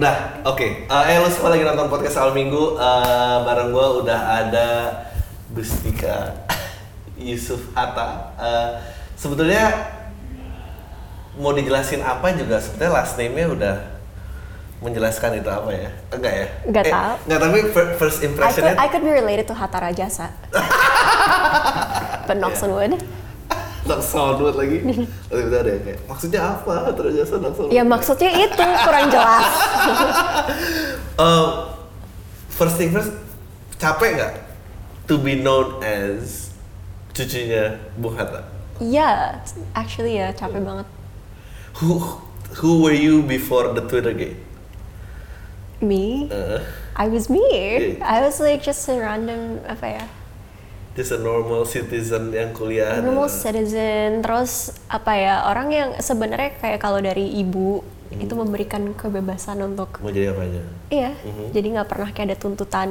Udah, oke. Eh, eh, lo semua lagi nonton podcast awal minggu. Eh, bareng gue udah ada Gustika Yusuf Hatta. Eh, sebetulnya mau dijelasin apa juga sebetulnya last name-nya udah menjelaskan itu apa ya? Enggak ya? Nggak Eh, tahu. Enggak, tapi fir- first I could, impressionnya I could be related to Hatta Rajasa. But on wood. Naksaudut lagi. Tapi udah ada yang kayak, maksudnya apa? Terjasa Naksaudut. Ya maksudnya itu kurang jelas. Eh, first thing first, capek nggak to be known as cucunya Bung Hatta? Iya, actually ya capek banget. Who who were you before the Twitter game? Me, Uh, I was me. Yeah. I was like just a random apa ya, just a normal citizen yang kuliah. normal citizen. Terus apa ya orang yang sebenarnya kayak kalau dari ibu itu memberikan kebebasan untuk mau jadi apa aja? Iya, jadi nggak pernah kayak ada tuntutan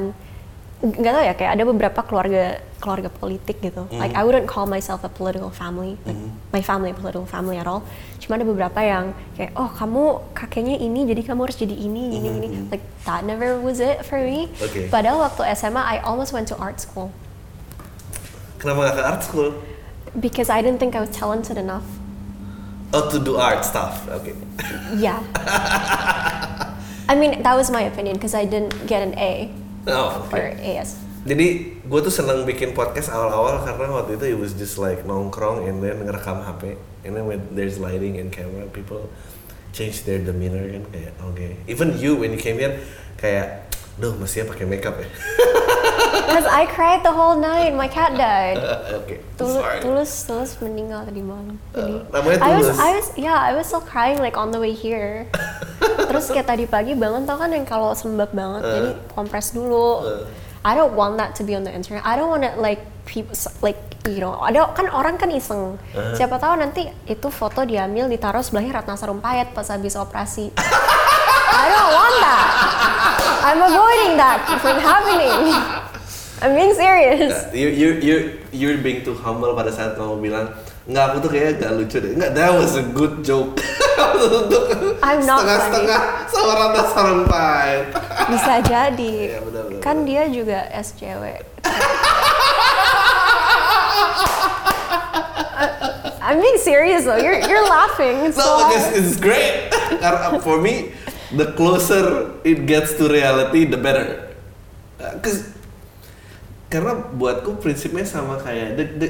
nggak tahu ya kayak ada beberapa keluarga keluarga politik gitu. Like I wouldn't call myself a political family, like my family a political family at all. Cuma ada beberapa yang kayak oh kamu kakeknya ini jadi kamu harus jadi ini ini ini. Like that never was it for me. Oke. Padahal waktu SMA I almost went to art school Kenapa nggak ke art school? because I didn't think I was talented enough. Oh to do art stuff. Oke. Yeah. I mean that was my opinion because I didn't get an A Oh, oke. for AS. Jadi gue tuh seneng bikin podcast awal-awal karena waktu itu it was just like nongkrong and then ngerekam HP and then when there's lighting and camera people change their demeanor kan kayak oke even you when you came here kayak duh mestinya pakai makeup ya Because I cried the whole night. My cat died. oke Tulus, sorry tulus, tulus meninggal tadi malam. Jadi, Uh, namanya I was, Tulus. I was, yeah, I was still crying like on the way here. Terus kayak tadi pagi bangun tau kan yang kalau sembab banget, jadi kompres dulu. Uh. I don't want that to be on the internet. I don't want it like people like you know. Ada kan orang kan iseng. Uh. Siapa tahu nanti itu foto diambil ditaruh sebelahnya Ratna Sarumpayat pas habis operasi. I don't want that. I'm avoiding that from happening. I'm being serious. you you you you're being too humble pada saat kamu bilang nggak aku tuh kayaknya gak lucu deh nggak that was a good joke I'm not setengah-setengah sama Ratna Sarumpait Bisa jadi. Iya, benar, benar, kan dia juga SJW. I'm being serious though. You're you're laughing. It's No, so because it's great. Karena for me, the closer it gets to reality, the better. Uh, 'cause- karena buatku prinsipnya sama kayak the, the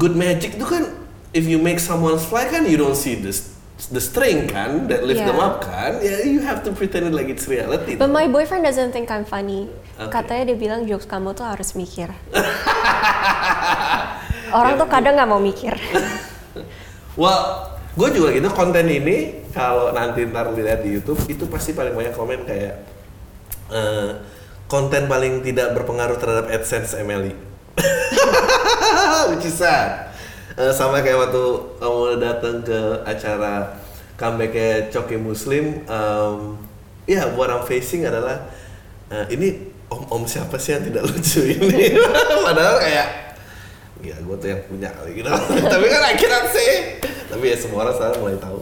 good magic itu kan if you make someone fly kan you don't see this the string kan that lift them Yeah. up kan ya you have to pretend it like it's reality But my boyfriend doesn't think I'm funny. Okay. Katanya dia bilang jokes kamu tuh harus mikir. Orang tuh kadang nggak mau mikir. Well, gue juga gitu konten ini kalau nanti ntar lihat di YouTube itu pasti paling banyak komen kayak eh, konten paling tidak berpengaruh terhadap AdSense Emily. Which is sad. Eh, sama kayak waktu kamu datang ke acara comebacknya Coki Muslim, em, ya what I'm facing adalah eh, ini om-om siapa sih yang tidak lucu ini? Padahal kayak Gila, gue tuh yang punya kali gitu. Tapi kan cannot say. Tapi ya semua orang sekarang mulai tahu.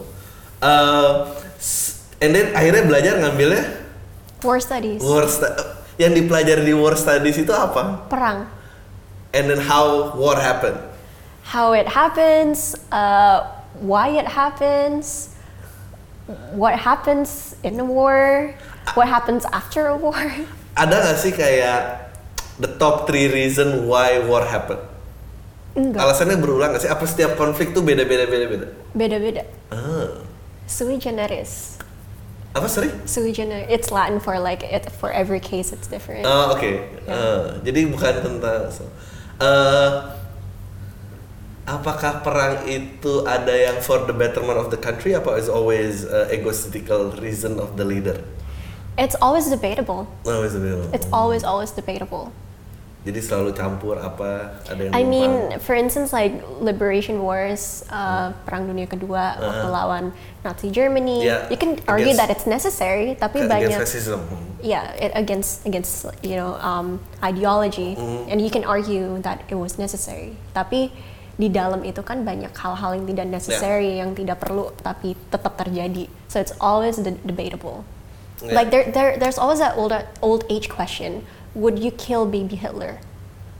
Uh, and then akhirnya belajar ngambilnya War studies. war stu- yang dipelajari di war studies itu apa? Perang. And then how war happened. How it happens, uh, why it happens, what happens in a war, what happens after a war. Ada gak sih kayak the top three reason why war happened? Enggak. Alasannya berulang gak sih? Apa setiap konflik tuh beda-beda beda-beda? Beda-beda. Ah. Sui generis. Apa sorry? Sui generis. It's Latin for like it for every case it's different. Oh, oke. Eh, jadi bukan tentang so- eh, apakah perang itu ada yang for the betterment of the country apa is always uh, egotistical reason of the leader? It's always debatable. Always the It's always always debatable. Jadi selalu campur apa ada yang I mean, for instance, like liberation wars, uh, Perang Dunia Kedua waktu lawan Nazi Germany, Yeah, you can argue against- that it's necessary, tapi against banyak racism. yeah, it, against against you know um, ideology, Mm-hmm. and you can argue that it was necessary. Tapi di dalam itu kan banyak hal-hal yang tidak necessary yang tidak perlu tapi tetap terjadi. So it's always de- debatable. Yeah. like there, there there's always that old old age question would you kill baby Hitler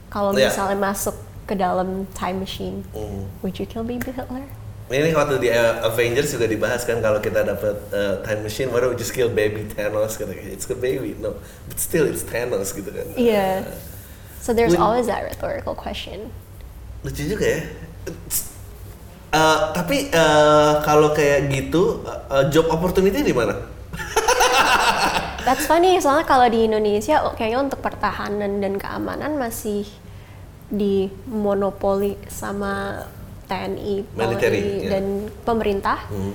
kalau Yeah. misalnya masuk ke dalam time machine Mm. would you kill baby Hitler Ini waktu di uh, Avengers juga dibahas kan kalau kita dapat uh, time machine, why don't we just kill baby Thanos? Kata it's a baby, no, but still it's Thanos gitu kan. Iya. Uh, so there's Would- always that rhetorical question lucu juga ya. Uh, tapi uh, kalau kayak gitu, uh, job opportunity di mana? That's funny, soalnya kalau di Indonesia oh, kayaknya untuk pertahanan dan keamanan masih di monopoli sama TNI, Military, Polri, ya. dan pemerintah. Hmm.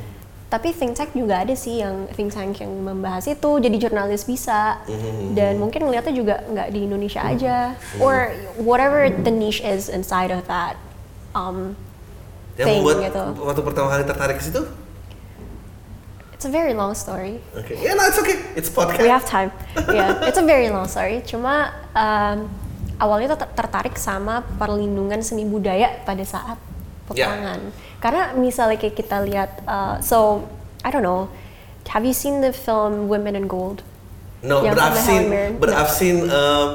Tapi think tank juga ada sih yang think tank yang membahas itu, jadi jurnalis bisa. Hmm. Dan mungkin ngeliatnya juga nggak di Indonesia aja, or whatever the niche is inside of that. Um, Yang Thing membuat gitu. waktu pertama kali tertarik ke situ? It's a very long story. Oke, ya no, it's okay, it's podcast. We have time. Yeah, it's a very long story. Cuma um, awalnya tuh ter- tertarik sama perlindungan seni budaya pada saat peperangan. Karena misalnya kayak kita lihat, uh, so I don't know, have you seen the film Women in Gold? No, Yang but I've seen, but No. I've seen, uh,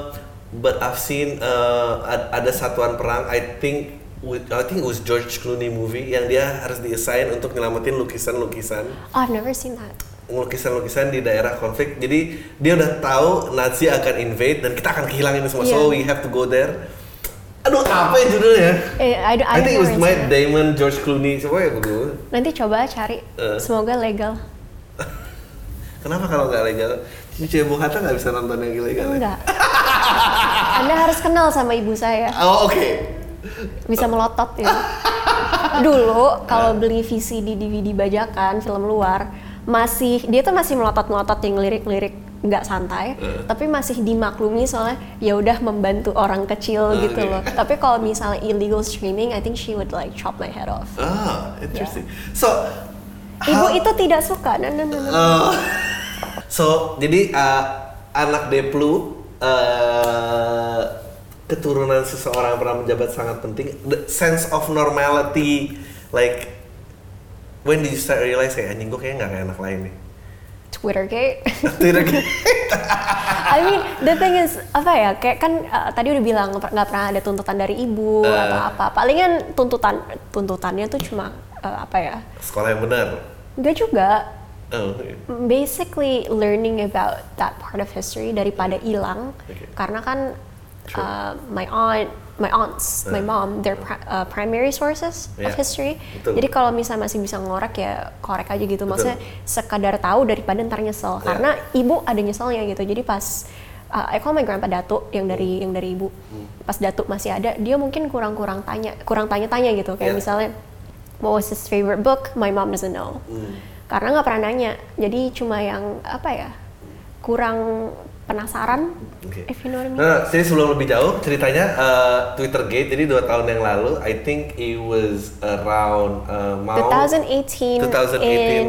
but I've seen uh, ad- ada satuan perang. I think, with, I think it was George Clooney movie yang dia harus diassign untuk nyelamatin lukisan-lukisan, Oh, I've never seen that. lukisan-lukisan di daerah konflik. Jadi dia udah tahu Nazi akan invade dan kita akan kehilangan semua. So Iya. we have to go there. Aduh, apa ya judulnya? Eh, I, I, I, think it was Matt sih. Damon, George Clooney. Siapa ya gue? Nanti coba cari. Eh. Semoga legal. Kenapa kalau nggak legal? Cici Bung Hatta nggak bisa nonton yang ilegal ya? Enggak. Anda harus kenal sama ibu saya. Oh, oke. Bisa melotot ya. Dulu kalau beli VCD DVD bajakan film luar masih dia tuh masih melotot-melotot yang lirik-lirik nggak santai, Eh. tapi masih dimaklumi soalnya ya udah membantu orang kecil Oh, gitu oke. loh. Tapi kalau misalnya illegal streaming, I think she would like chop my head off. Ah, interesting. So, Ibu how- itu tidak suka. Nah, nah, nah, nah. Oh. so, jadi uh, anak Deplu uh, keturunan seseorang pernah menjabat sangat penting. The sense of normality, like when did you start realize kayak anjing gue kayak nggak kayak anak lain nih. Twittergate. Tidak gitu. I mean, the thing is apa ya? Kayak kan uh, tadi udah bilang nggak pernah ada tuntutan dari ibu Eh. atau apa. Palingan tuntutan tuntutannya tuh cuma uh, apa ya? Sekolah yang benar. Enggak juga. Oh, iya. Basically learning about that part of history daripada hilang. Okay. Karena kan Sure. uh, my aunt, my aunts, my Eh. mom, they're pri- uh, primary sources Yeah, of history. betul. Jadi kalau misalnya masih bisa ngorek ya korek aja gitu. Maksudnya Betul. sekadar tahu daripada ntar nyesel. Yeah. Karena ibu ada nyeselnya gitu. Jadi pas uh, I call my grandpa Datuk yang dari Hmm. yang dari ibu. Pas Datuk masih ada, dia mungkin kurang-kurang tanya, kurang tanya-tanya gitu. Kayak Yeah. misalnya what was his favorite book? My mom doesn't know. Hmm. Karena nggak pernah nanya. Jadi cuma yang apa ya? Kurang penasaran. Oke. If you know what I mean. Nah, jadi sebelum lebih jauh ceritanya uh, Twittergate jadi dua tahun yang lalu I think it was around uh, mau 2018, 2018. in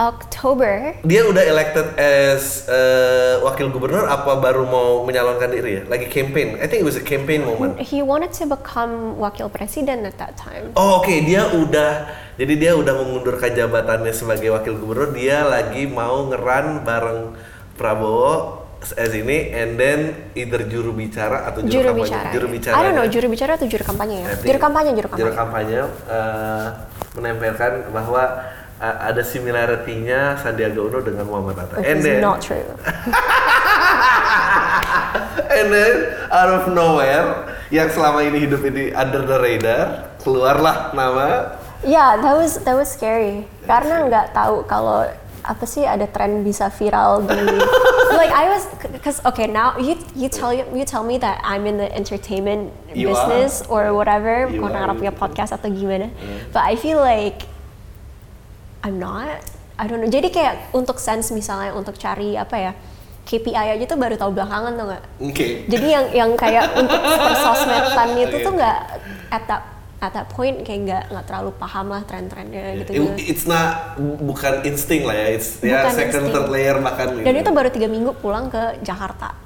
October. dia udah elected as uh, wakil gubernur apa baru mau menyalonkan diri ya lagi campaign I think it was a campaign moment He wanted to become wakil presiden at that time. oh oke dia udah jadi dia udah mengundurkan jabatannya sebagai wakil gubernur dia lagi mau ngeran bareng Prabowo as ini and then either juru bicara atau juru, Juru kampanye bicara. juru ya. bicara I don't know, juru bicara atau juru kampanye ya? Juru kampanye, juru kampanye. Juru kampanye uh, menempelkan bahwa uh, ada similarity-nya Sandiaga Uno dengan Muhammad Hatta. Which And is then, not true. and then out of nowhere, yang selama ini hidup ini under the radar, keluarlah nama Yeah, that was that was scary. Karena nggak tahu kalau apa sih ada tren bisa viral di like I was because okay now you you tell you you tell me that I'm in the entertainment You business or whatever You karena are. punya podcast atau gimana but I feel like I'm not I don't know jadi kayak untuk sense misalnya untuk cari apa ya KPI aja tuh baru tahu belakangan tuh nggak Oke. jadi yang yang kayak untuk persosmedan itu Oke. tuh nggak at that at that point kayak nggak nggak terlalu paham lah tren-trennya gitu It- it's not bu- bukan insting lah ya, it's ya Bukan second insting. third layer dan gitu. itu baru tiga minggu pulang ke Jakarta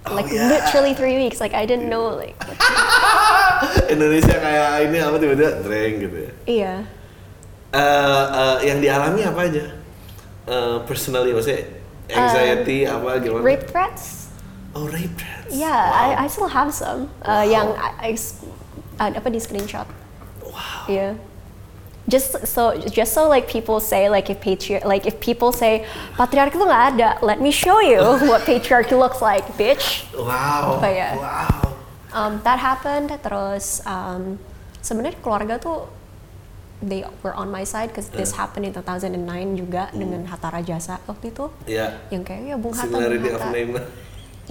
Oh, like yeah. literally three weeks like I didn't know like Indonesia kayak ini apa tiba-tiba dreng gitu ya. Iya. Eh, eh, yang dialami apa aja? Eh, personally maksudnya anxiety apa gimana? Rape threats? Oh rape threats. Yeah, I, I still have some. Uh, Yang I, I uh, apa di screenshot. Wow. Yeah. Just so just so like people say like if patriarch like if people say patriarki itu nggak ada, let me show you what patriarchy looks like, bitch. Wow. Apa ya? Wow. Um, that happened. Terus um, sebenarnya keluarga tuh they were on my side because this happened in 2009 juga dengan Hatta Rajasa waktu itu. Ya. Yang kayak ya Bung Hatta, Bung Similarity of Hatta. name.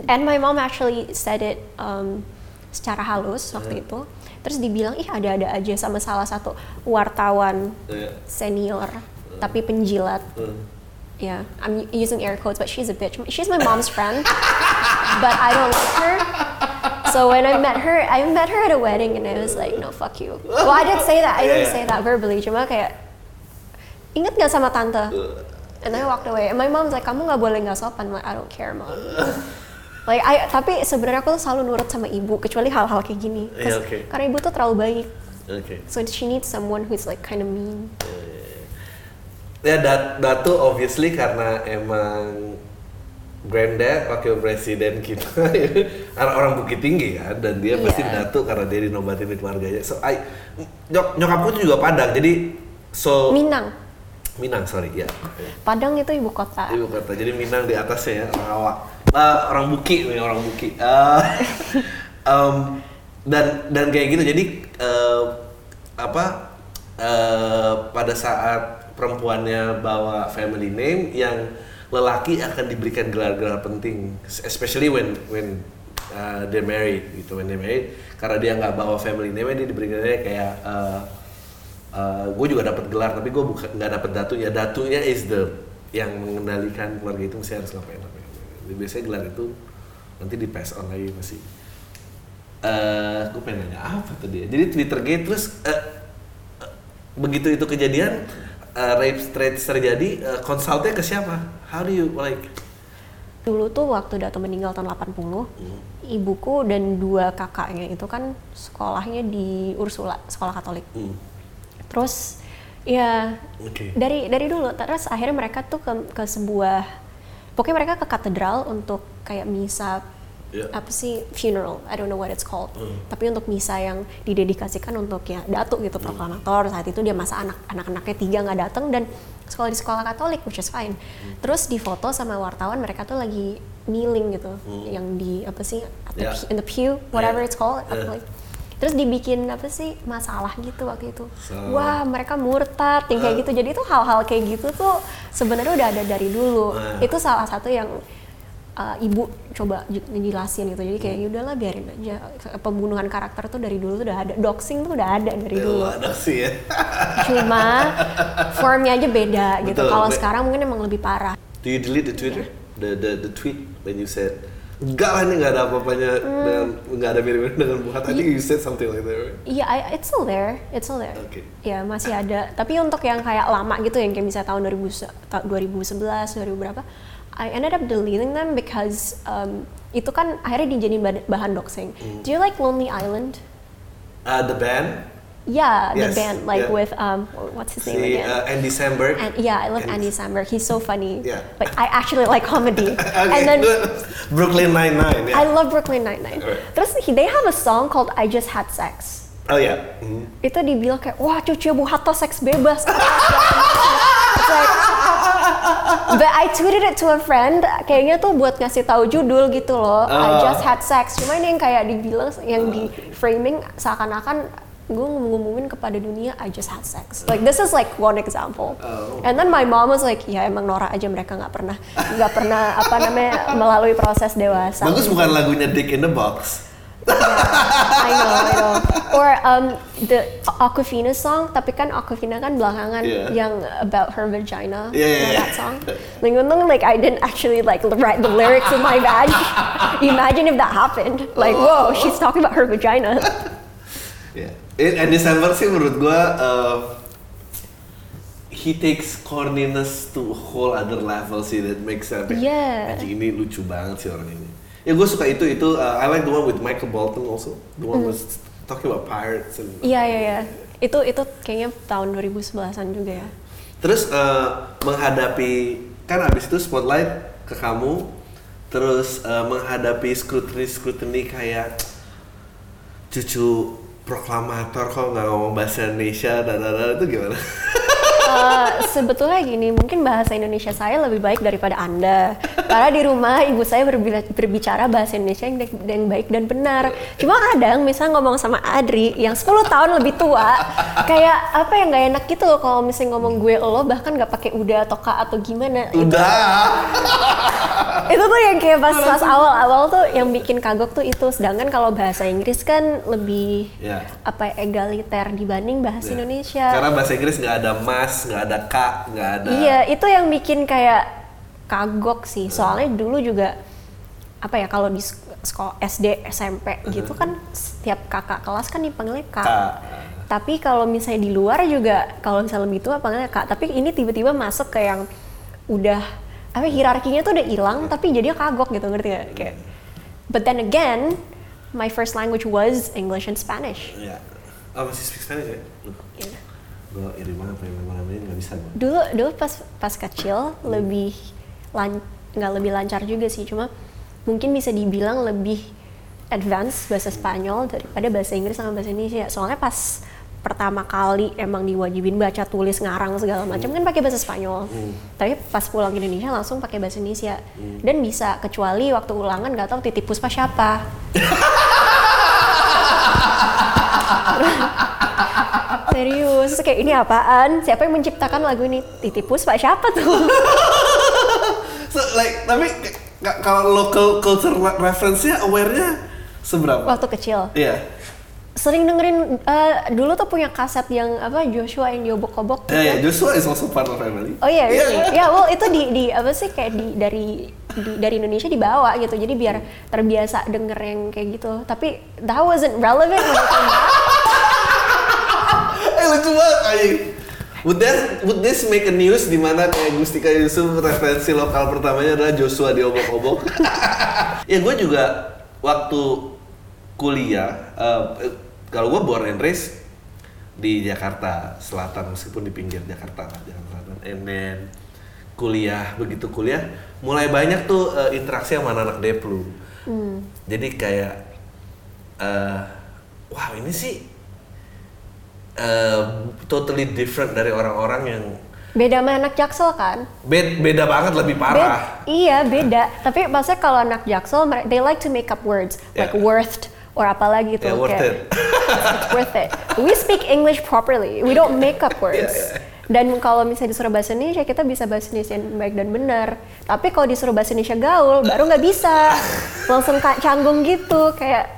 And my mom actually said it um, secara halus waktu itu. Terus dibilang ih ada-ada aja sama salah satu wartawan Iya. senior tapi penjilat. Yeah, I'm u- using air quotes, but she's a bitch. She's my mom's friend, but I don't like her. So when I met her, I met her at a wedding, and I was like, no, fuck you. Well, I didn't say that. I didn't say that verbally. Cuma kayak inget gak sama tante? And I walked away. And my mom's like, kamu nggak boleh nggak sopan. I'm like, I don't care, mom. Like, I, tapi sebenarnya aku tuh selalu nurut sama ibu, kecuali hal-hal kayak gini. Iya, oke. Karena ibu tuh terlalu baik. Oke. So she needs someone who's like kind of mean. Ya dat Datu obviously karena emang granddad wakil presiden kita orang orang Bukit Tinggi kan dan dia pasti Iya. Datu karena dia dinobatin di keluarganya. So I nyok nyokapku tuh juga Padang jadi so Minang. Minang sorry ya Padang itu ibu kota. ibu kota jadi Minang di atasnya ya orang Ah, orang Buki orang Buki. Ah, em, dan dan kayak gitu. Jadi eh, apa eh, pada saat perempuannya bawa family name yang lelaki akan diberikan gelar-gelar penting. Especially when when uh, they're married gitu when they're married. Karena dia nggak bawa family name dia diberikan kayak uh, gue juga dapat gelar tapi gue nggak dapat datunya. Datunya is the yang mengendalikan keluarga itu mesti harus ngapain Jadi biasanya gelar itu nanti di pass on lagi masih eh gue pengen nanya apa tuh dia? Jadi Twitter gate terus eh, eh, begitu itu kejadian eh, rape threats terjadi eh, konsultnya ke siapa? How do you like? Dulu tuh waktu Dato meninggal tahun 80, Hmm. ibuku dan dua kakaknya itu kan sekolahnya di Ursula, sekolah Katolik. hmm, Terus ya oke. dari dari dulu terus akhirnya mereka tuh ke ke sebuah pokoknya mereka ke katedral untuk kayak misa Ya. apa sih funeral I don't know what it's called Hmm. tapi untuk misa yang didedikasikan untuk ya datu gitu proklamator saat itu dia masa anak anak-anaknya tiga nggak datang dan sekolah di sekolah Katolik which is fine terus di foto sama wartawan mereka tuh lagi kneeling gitu yang di apa sih at the Ya. pew- in the pew whatever Ya. it's called Ya. like terus dibikin apa sih masalah gitu waktu itu. So- wah mereka murtad yang kayak gitu. Jadi itu hal-hal kayak gitu tuh sebenarnya udah ada dari dulu. Nah. itu salah satu yang uh, ibu coba ngejelasin gitu. Jadi Hmm. kayak yaudahlah biarin aja. Pembunuhan karakter tuh dari dulu tuh udah ada. Doxing tuh udah ada dari dulu. Ya, ada sih ya. Cuma formnya aja beda gitu. Betul, kalau be- sekarang mungkin emang lebih parah. Do you delete the Twitter? Iya. The, the the tweet when you said enggak lah ini nggak ada apa-apanya Hmm. dengan nggak ada mirip-mirip dengan Bu Hatta. I think you said something like that, right? Iya, I- it's still there, it's still there. Oke. Ya masih ada. Tapi untuk yang kayak lama gitu, yang kayak misalnya tahun 2000, se- ta- 2011, 2000 berapa, I ended up deleting them because um, itu kan akhirnya dijadiin ba- bahan doxing. Hmm. Do you like Lonely Island? Uh, the band Yeah, the Yes, band like yeah. with um, what's his name si again? uh, Andy Samberg. And yeah, I love Andy Samberg. He's so funny. Yeah. But I actually like comedy. okay, and then. Brooklyn Nine Nine. Yeah. I love Brooklyn Nine Nine. Right. Terus he, they have a song called I Just Had Sex. oh ya. Yeah. itu dibilang kayak wah cucu Bu Hatta seks bebas like, but I tweeted it to a friend kayaknya tuh buat ngasih tahu judul gitu loh I Oh. just had sex cuma ini yang kayak dibilang yang di framing seakan-akan gue ngumumin kepada dunia I just had sex like this is like one example Oh. and then my mom was like ya emang norak aja mereka nggak pernah nggak pernah apa namanya melalui proses dewasa Bagus bukan lagunya Dick in the Box. I know, I know. Or um, the Aquafina song, tapi kan Aquafina kan belakangan Yeah. yang about her vagina. Yeah, yeah, yeah. that song. Like, untung like I didn't actually like write the lyrics in my bag. Imagine if that happened. Like, whoa, she's talking about her vagina. Yeah. Andy Samberg sih menurut gua uh, he takes corniness to a whole other level sih that makes sense. Yeah. Anjing ini lucu banget sih orang ini. Ya gue suka itu itu uh, I like the one with Michael Bolton also. The one with talking about pirates and Iya iya iya. Itu itu kayaknya tahun 2011-an juga ya. Terus eh, menghadapi kan abis itu spotlight ke kamu, terus eh, menghadapi scrutiny scrutiny kayak cucu proklamator kok nggak ngomong bahasa Indonesia dan itu gimana? Eh, sebetulnya gini, mungkin bahasa Indonesia saya lebih baik daripada Anda. Karena di rumah ibu saya berbicara bahasa Indonesia yang, yang baik dan benar. Cuma kadang misal ngomong sama Adri yang 10 tahun lebih tua, kayak apa yang nggak enak gitu loh kalau misalnya ngomong gue lo bahkan nggak pakai udah atau kak atau gimana. Udah. Itu tuh yang kayak pas pas awal-awal tuh yang bikin kagok tuh itu. Sedangkan kalau bahasa Inggris kan lebih Ya. apa ya, egaliter dibanding bahasa Ya. Indonesia. Karena bahasa Inggris nggak ada mas, nggak ada kak, nggak ada. Iya, itu yang bikin kayak kagok sih. Soalnya dulu juga apa ya kalau di sek- sekolah SD, SMP gitu kan setiap kakak kelas kan dipanggilnya kak. Kak. Tapi kalau misalnya di luar juga kalau misalnya lebih tua panggilnya kak. Tapi ini tiba-tiba masuk ke yang udah apa hierarkinya tuh udah hilang tapi jadinya kagok gitu ngerti gak? Kayak But then again, my first language was English and Spanish. Iya. Oh masih speak Spanish ya? Iya. Gue iri banget pengen ngomong ini nggak bisa gue. dulu dulu pas pas kecil lebih lan nggak lebih lancar juga sih cuma mungkin bisa dibilang lebih advance bahasa Spanyol daripada bahasa Inggris sama bahasa Indonesia soalnya pas pertama kali emang diwajibin baca tulis ngarang segala macam kan pakai bahasa Spanyol tapi pas pulang ke Indonesia langsung pakai bahasa Indonesia dan bisa kecuali waktu ulangan nggak tahu titip puspa siapa Serius, Terus kayak ini apaan? Siapa yang menciptakan lagu ini? Titip Puspa siapa tuh? So, like, tapi kalau local culture re- reference-nya aware-nya seberapa? Waktu kecil. Iya. Sering dengerin, eh, dulu tuh punya kaset yang apa Joshua yang diobok-obok gitu Ya, ya, kan? Joshua is also part of family. Oh iya, really? Ya, well itu di, di apa sih kayak di dari di, dari Indonesia dibawa gitu. Jadi biar terbiasa denger yang kayak gitu. Tapi that wasn't relevant back. Eh lucu banget anjing. Would that would this make a news di mana kayak Gustika Yusuf referensi lokal pertamanya adalah Joshua di obok-obok? ya gue juga waktu kuliah, eh, kalau gue born and raised di Jakarta Selatan meskipun di pinggir Jakarta lah Jakarta Selatan. And then kuliah begitu kuliah mulai banyak tuh eh, interaksi sama anak-anak Deplu. Jadi kayak eh wow ini sih eh, totally different dari orang-orang yang Beda sama anak Jaksel kan? bed- beda banget lebih Bed- parah. iya beda. Tapi maksudnya kalau anak Jaksel, they like to make up words like Yeah. worth or apa lagi tuh. Yeah, worth kayak, it. It's worth it. We speak English properly. We don't make up words. Yeah, yeah. Dan kalau misalnya disuruh bahasa Indonesia, kita bisa bahasa Indonesia yang baik dan benar. Tapi kalau disuruh bahasa Indonesia gaul, baru nggak bisa. Langsung canggung gitu, kayak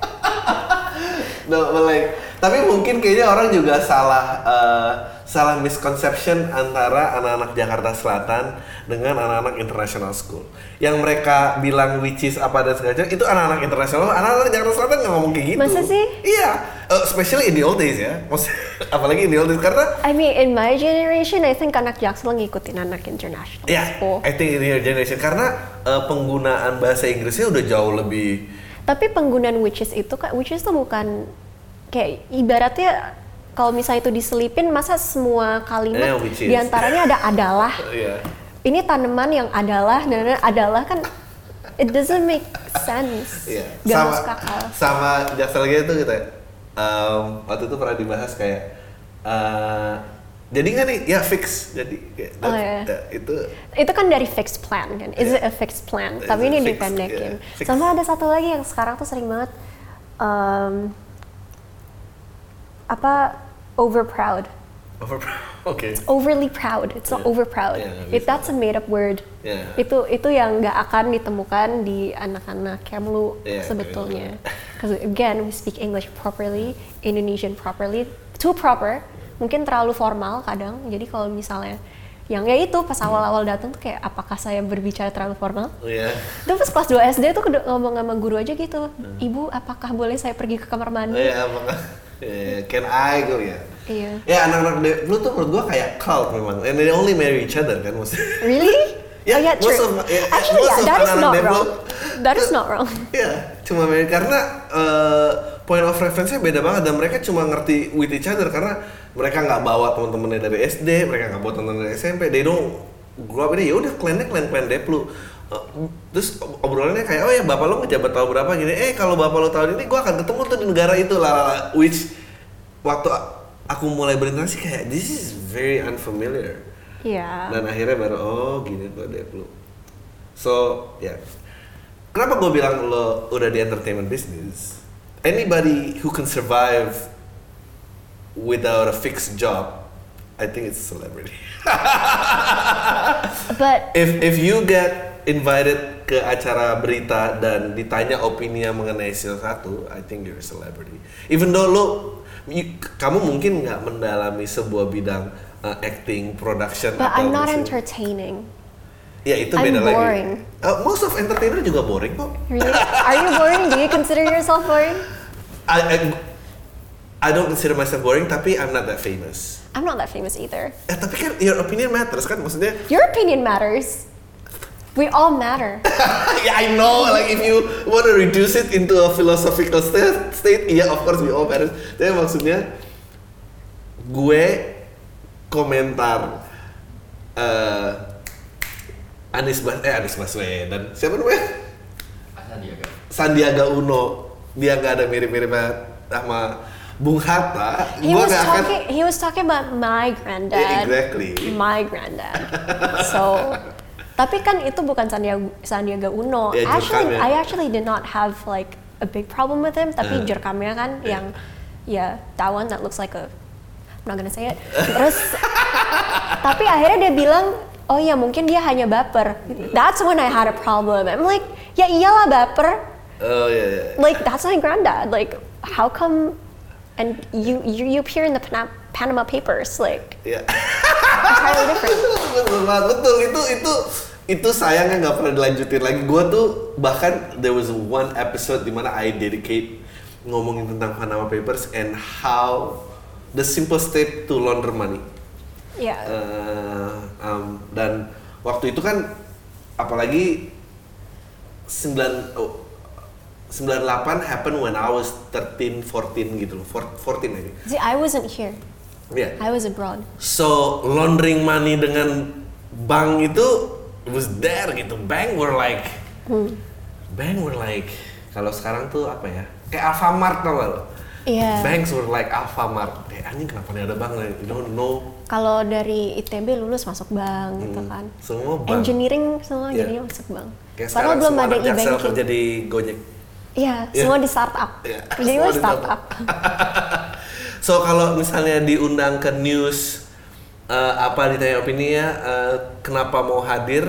No, like, tapi mungkin kayaknya orang juga salah eh, salah misconception antara anak-anak Jakarta Selatan dengan anak-anak international school. Yang mereka bilang which is apa dan segala macam itu anak-anak internasional, anak-anak Jakarta Selatan nggak ngomong kayak gitu. Masa sih? Iya, Eh, especially in the old days ya. Apalagi in the old days karena I mean, in my generation, I think anak Jaksel ngikutin anak international ya, school. I think in your generation karena eh, penggunaan bahasa Inggrisnya udah jauh lebih Tapi penggunaan which is itu kan which is tuh bukan kayak ibaratnya kalau misalnya itu diselipin masa semua kalimat is. di antaranya ada adalah. Iya. Ini tanaman yang adalah dan adalah kan it doesn't make sense. Iya. Gak sama masuk akal. sama Jaksel gitu gitu ya. Em, waktu itu pernah dibahas kayak eh, jadi nggak nih ya fix jadi kayak Oh, iya. that- itu Itu kan dari fixed plan kan. Is it a fixed plan? Is Tapi ini fixed, dipendekin. yeah. Fixed. Sama ada satu lagi yang sekarang tuh sering banget um, apa over proud. over oke overly proud. It's not Yeah. over proud. Yeah, It, that's a made up word. Yeah. Itu itu yang nggak akan ditemukan di anak-anak Kemlu Yeah, sebetulnya. Because again, we speak English properly, Indonesian properly, too proper. Mungkin terlalu formal kadang. Jadi kalau misalnya yang ya itu pas awal-awal datang tuh kayak apakah saya berbicara terlalu formal? Iya. Itu pas kelas 2 SD tuh ngomong sama guru aja gitu. Ibu, apakah boleh saya pergi ke kamar mandi? Iya, apakah eh, can I go ya? Iya. Ya anak-anak dulu tuh menurut gua kayak cult memang, and they only marry each other kan maksudnya. Really? Yeah, oh, yeah, most true. of- yeah, Actually, most yeah, of that is not wrong. That is not wrong. Iya, cuma marry karena eh, point of reference-nya beda banget dan mereka cuma ngerti with each other karena mereka nggak bawa teman-temannya dari SD, mereka nggak bawa teman dari SMP, they don't grow up ini ya udah klannya klan klan Deplu. Terus ob- obrolannya kayak oh ya bapak lo ngejabat tahun berapa? Gini eh kalau bapak lo tahun ini gue akan ketemu tuh di negara itu. Lah which waktu aku mulai berinteraksi kayak this is very unfamiliar. Iya. dan akhirnya baru oh gini tuh Deplu so ya. Kenapa gue bilang lo udah di entertainment business? Anybody who can survive without a fixed job I think it's a celebrity. But if if you get invited ke acara berita dan ditanya opininya mengenai salah satu, I think you're a celebrity. Even though lo, you- kamu mungkin nggak mendalami sebuah bidang uh, acting, production but atau I'm not entertaining. Ya itu I'm beda lagi. boring. Uh, most of entertainer juga boring kok. Really? Are you boring? Do you consider yourself boring? I, I I don't consider myself boring, tapi I'm not that famous. I'm not that famous either. Eh tapi kan your opinion matters kan, maksudnya Your opinion matters. We all matter. yeah, I know. Like if you want to reduce it into a philosophical state, state, yeah, of course we all matter. Tapi maksudnya gue komentar eh Anies Bas eh Anies Baswedan siapa namanya Sandiaga. Sandiaga Uno dia nggak ada mirip-miripnya sama Bung Hatta He gue was akan talking. He was talking about my granddad. Exactly. My granddad. so, tapi kan itu bukan Sandiaga, Sandiaga Uno. Ya, actually, jurkamnya. I actually did not have like a big problem with him. Tapi Uh. jurkamnya kan Yeah. yang, ya that one that looks like a. I'm not gonna say it. Terus, tapi akhirnya dia bilang, oh ya mungkin dia hanya baper. That's when I had a problem. I'm like, ya iyalah baper. oh ya ya like that's my granddad like how come and you you, you appear in the panama papers like ya entirely different. Betul, betul itu itu itu sayangnya nggak pernah dilanjutin lagi. Gue tuh bahkan there was one episode di mana I dedicate ngomongin tentang Panama Papers and how the simple step to launder money. Yeah. Eh, um, dan waktu itu kan apalagi 9 oh, 98 happen when I was 13 14 gitu loh. 14 maybe. See i wasn't here yeah i was abroad So laundering money dengan bank itu was there gitu. Bank were like, bank were like, kalau sekarang tuh apa ya? Kayak Alfamart tau gak lo? Iya. Banks were like Alfamart. Eh anjing kenapa nih ada bank? You don't know. kalau dari ITB lulus masuk bank gitu kan Semua bank. engineering semua Iya. jadinya masuk bank Kayak padahal belum ada e-banking kerja di Gojek. iya Iya. semua di startup Iya, jadi semua gue di startup So kalau misalnya diundang ke news eh, apa ditanya opininya, eh, kenapa mau hadir?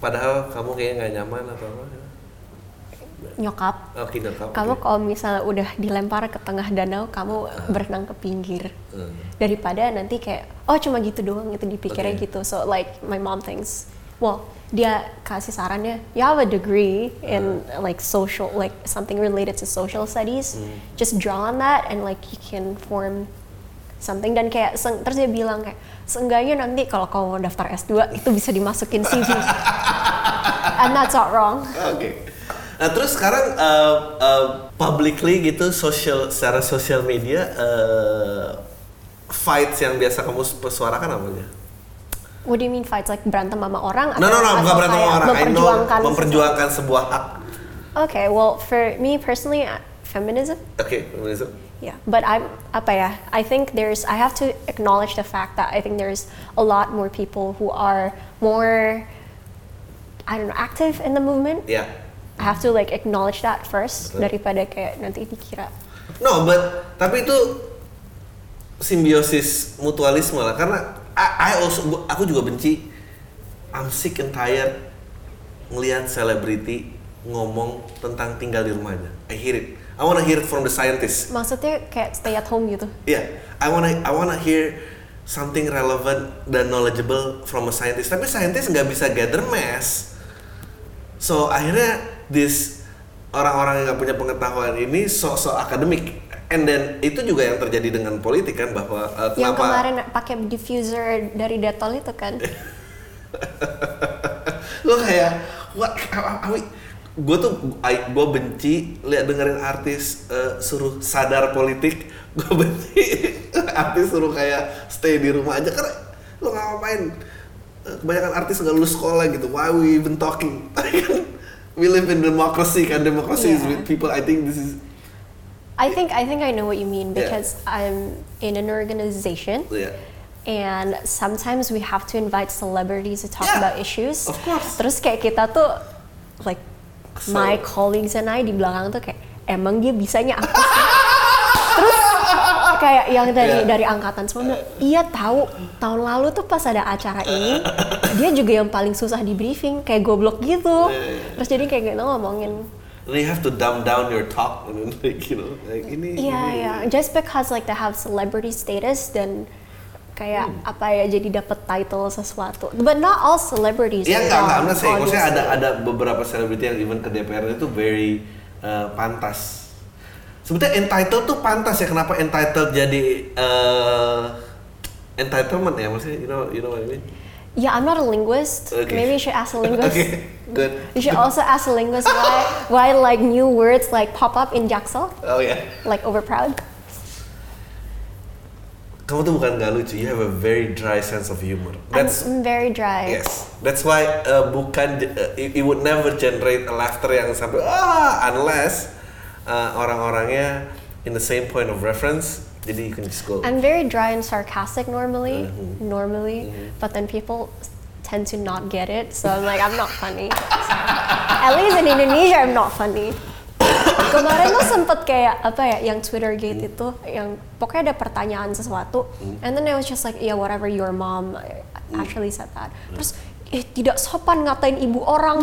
Padahal kamu kayaknya nggak nyaman atau apa? nyokap Oke, okay, kamu. kamu kalau misalnya udah dilempar ke tengah danau kamu berenang ke pinggir Hmm. daripada nanti kayak oh cuma gitu doang itu dipikirnya Oke. gitu so like my mom thinks well dia kasih sarannya you have a degree in like social like something related to social studies. Just draw on that and like you can form something. Dan kayak terus dia bilang kayak seenggaknya nanti kalau kamu mau daftar S2 itu bisa dimasukin CV and that's not wrong. Oke. Nah terus sekarang uh, uh, publicly gitu social secara sosial media uh, fights yang biasa kamu persuarakan apa aja? What do you mean fights? Like berantem sama orang? No no no bukan berantem sama orang. I know Memperjuangkan. memperjuangkan sebuah hak. Okay, well for me personally, uh, feminism. Oke, feminism. Yeah, but I'm apa ya? I think there's. I have to acknowledge the fact that I think there's a lot more people who are more. I don't know, active in the movement. Ya. I have to like acknowledge that first Betul. daripada kayak nanti dikira. No, but tapi itu simbiosis mutualisme lah karena I, I also gua- aku juga benci I'm sick and tired ngelihat selebriti ngomong tentang tinggal di rumahnya. I hear it. I wanna hear it from the scientists. Maksudnya kayak stay at home gitu. Yeah, I wanna I wanna hear something relevant dan knowledgeable from a scientist. Tapi scientist nggak bisa gather mass. So akhirnya this orang-orang yang nggak punya pengetahuan ini sok-sok akademik. And then itu juga yang terjadi dengan politik kan bahwa uh, Yang kenapa kemarin pakai diffuser dari Dettol itu kan. lo kayak what? We- gue tuh gue benci lihat dengerin artis eh, suruh sadar politik. Gue benci artis suruh kayak stay di rumah aja. Karena lo nggak ngapain Eh, kebanyakan artis nggak lulus sekolah gitu. Why we even talking? Kan we live in democracy kan. Democracy is Yeah. with people. I think this is I think I think I know what you mean Yeah. because I'm in an organization ya and sometimes we have to invite celebrities to talk Yeah, about issues. of course. Terus kayak kita tuh like Kesel. my colleagues and I di belakang tuh kayak emang dia bisanya apa sih? Terus kayak yang dari Yeah. dari angkatan semua iya tahu tahun lalu tuh pas ada acara ini dia juga yang paling susah di briefing kayak goblok gitu. Yeah. Terus jadi kayak gitu ngomongin And you have to dumb down your talk and then like you know like ini Iya, ini- iya. Just because like they have celebrity status dan kayak Hmm. apa ya jadi dapat title sesuatu. But not all celebrities. Enggak, wrong, I'm not saying. Maksudnya ada ada beberapa selebriti yang even ke DPR itu very uh, pantas. Sebetulnya entitled tuh pantas ya. Kenapa entitled jadi uh, entitlement ya? Maksudnya you know you know what I mean? Yeah, I'm not a linguist. Okay. Maybe you should ask a linguist. okay, good. You should also ask a linguist why why like new words like pop up in Jaksel, Oh ya. like overproud. Kamu tuh bukan gak lucu. You have a very dry sense of humor. That's I'm, very dry. Yes, that's why uh, bukan uh, it, it would never generate a laughter yang sampai ah unless uh, orang-orangnya in the same point of reference. Jadi you can just go. I'm very dry and sarcastic normally, Mhm. normally, Mm-hmm. but then people tend to not get it, so I'm like, I'm not funny. So, at least in Indonesia, I'm not funny. Kemarin tuh sempet kayak apa ya, yang Twitter gate itu, yang pokoknya ada pertanyaan sesuatu, and then it was just like, yeah, whatever your mom actually said that. Terus, eh tidak sopan ngatain ibu orang.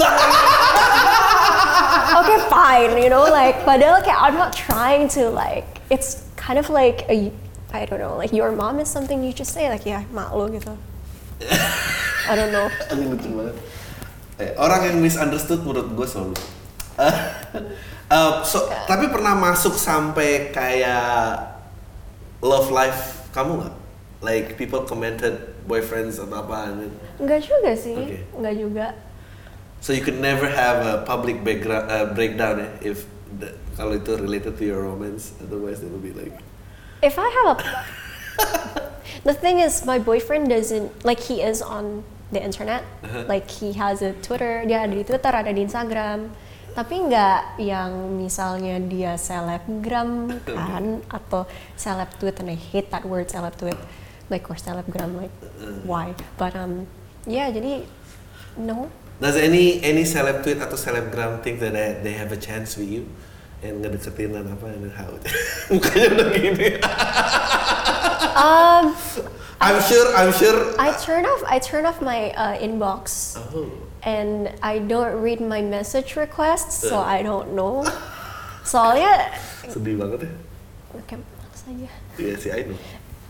okay, fine, you know, like, padahal kayak I'm not trying to like, it's kind of like a, I don't know, like your mom is something you just say like, ya mak lo gitu. I don't know. Ini lucu banget. Eh, orang yang misunderstood menurut gue selalu. Uh, so, tapi pernah masuk sampai kayak love life kamu nggak? Like people commented boyfriends atau apa? Enggak juga sih, enggak juga. So you could never have a public background uh, breakdown ya if kalau itu related to your romance. Otherwise it will be like. If I have a, the thing is, my boyfriend doesn't like he is on the internet, Uh-huh. like he has a Twitter, dia ada di Twitter, ada di Instagram, tapi nggak yang misalnya dia selebgram kan, atau celeb tweet, and I hate that word celeb tweet, like or selebgram, like why? But um, yeah, jadi no. Does any any celeb tweet atau selebgram think that they, they have a chance with you? And ngedeketin dan apa and how? Mukanya udah gini. Um, I'm sure, I'm sure. I turn off, I turn off my uh, inbox. Oh. and I don't read my message requests, so. I don't know. Soalnya, Sedih banget ya. kayak males aja. Iya sih, I know.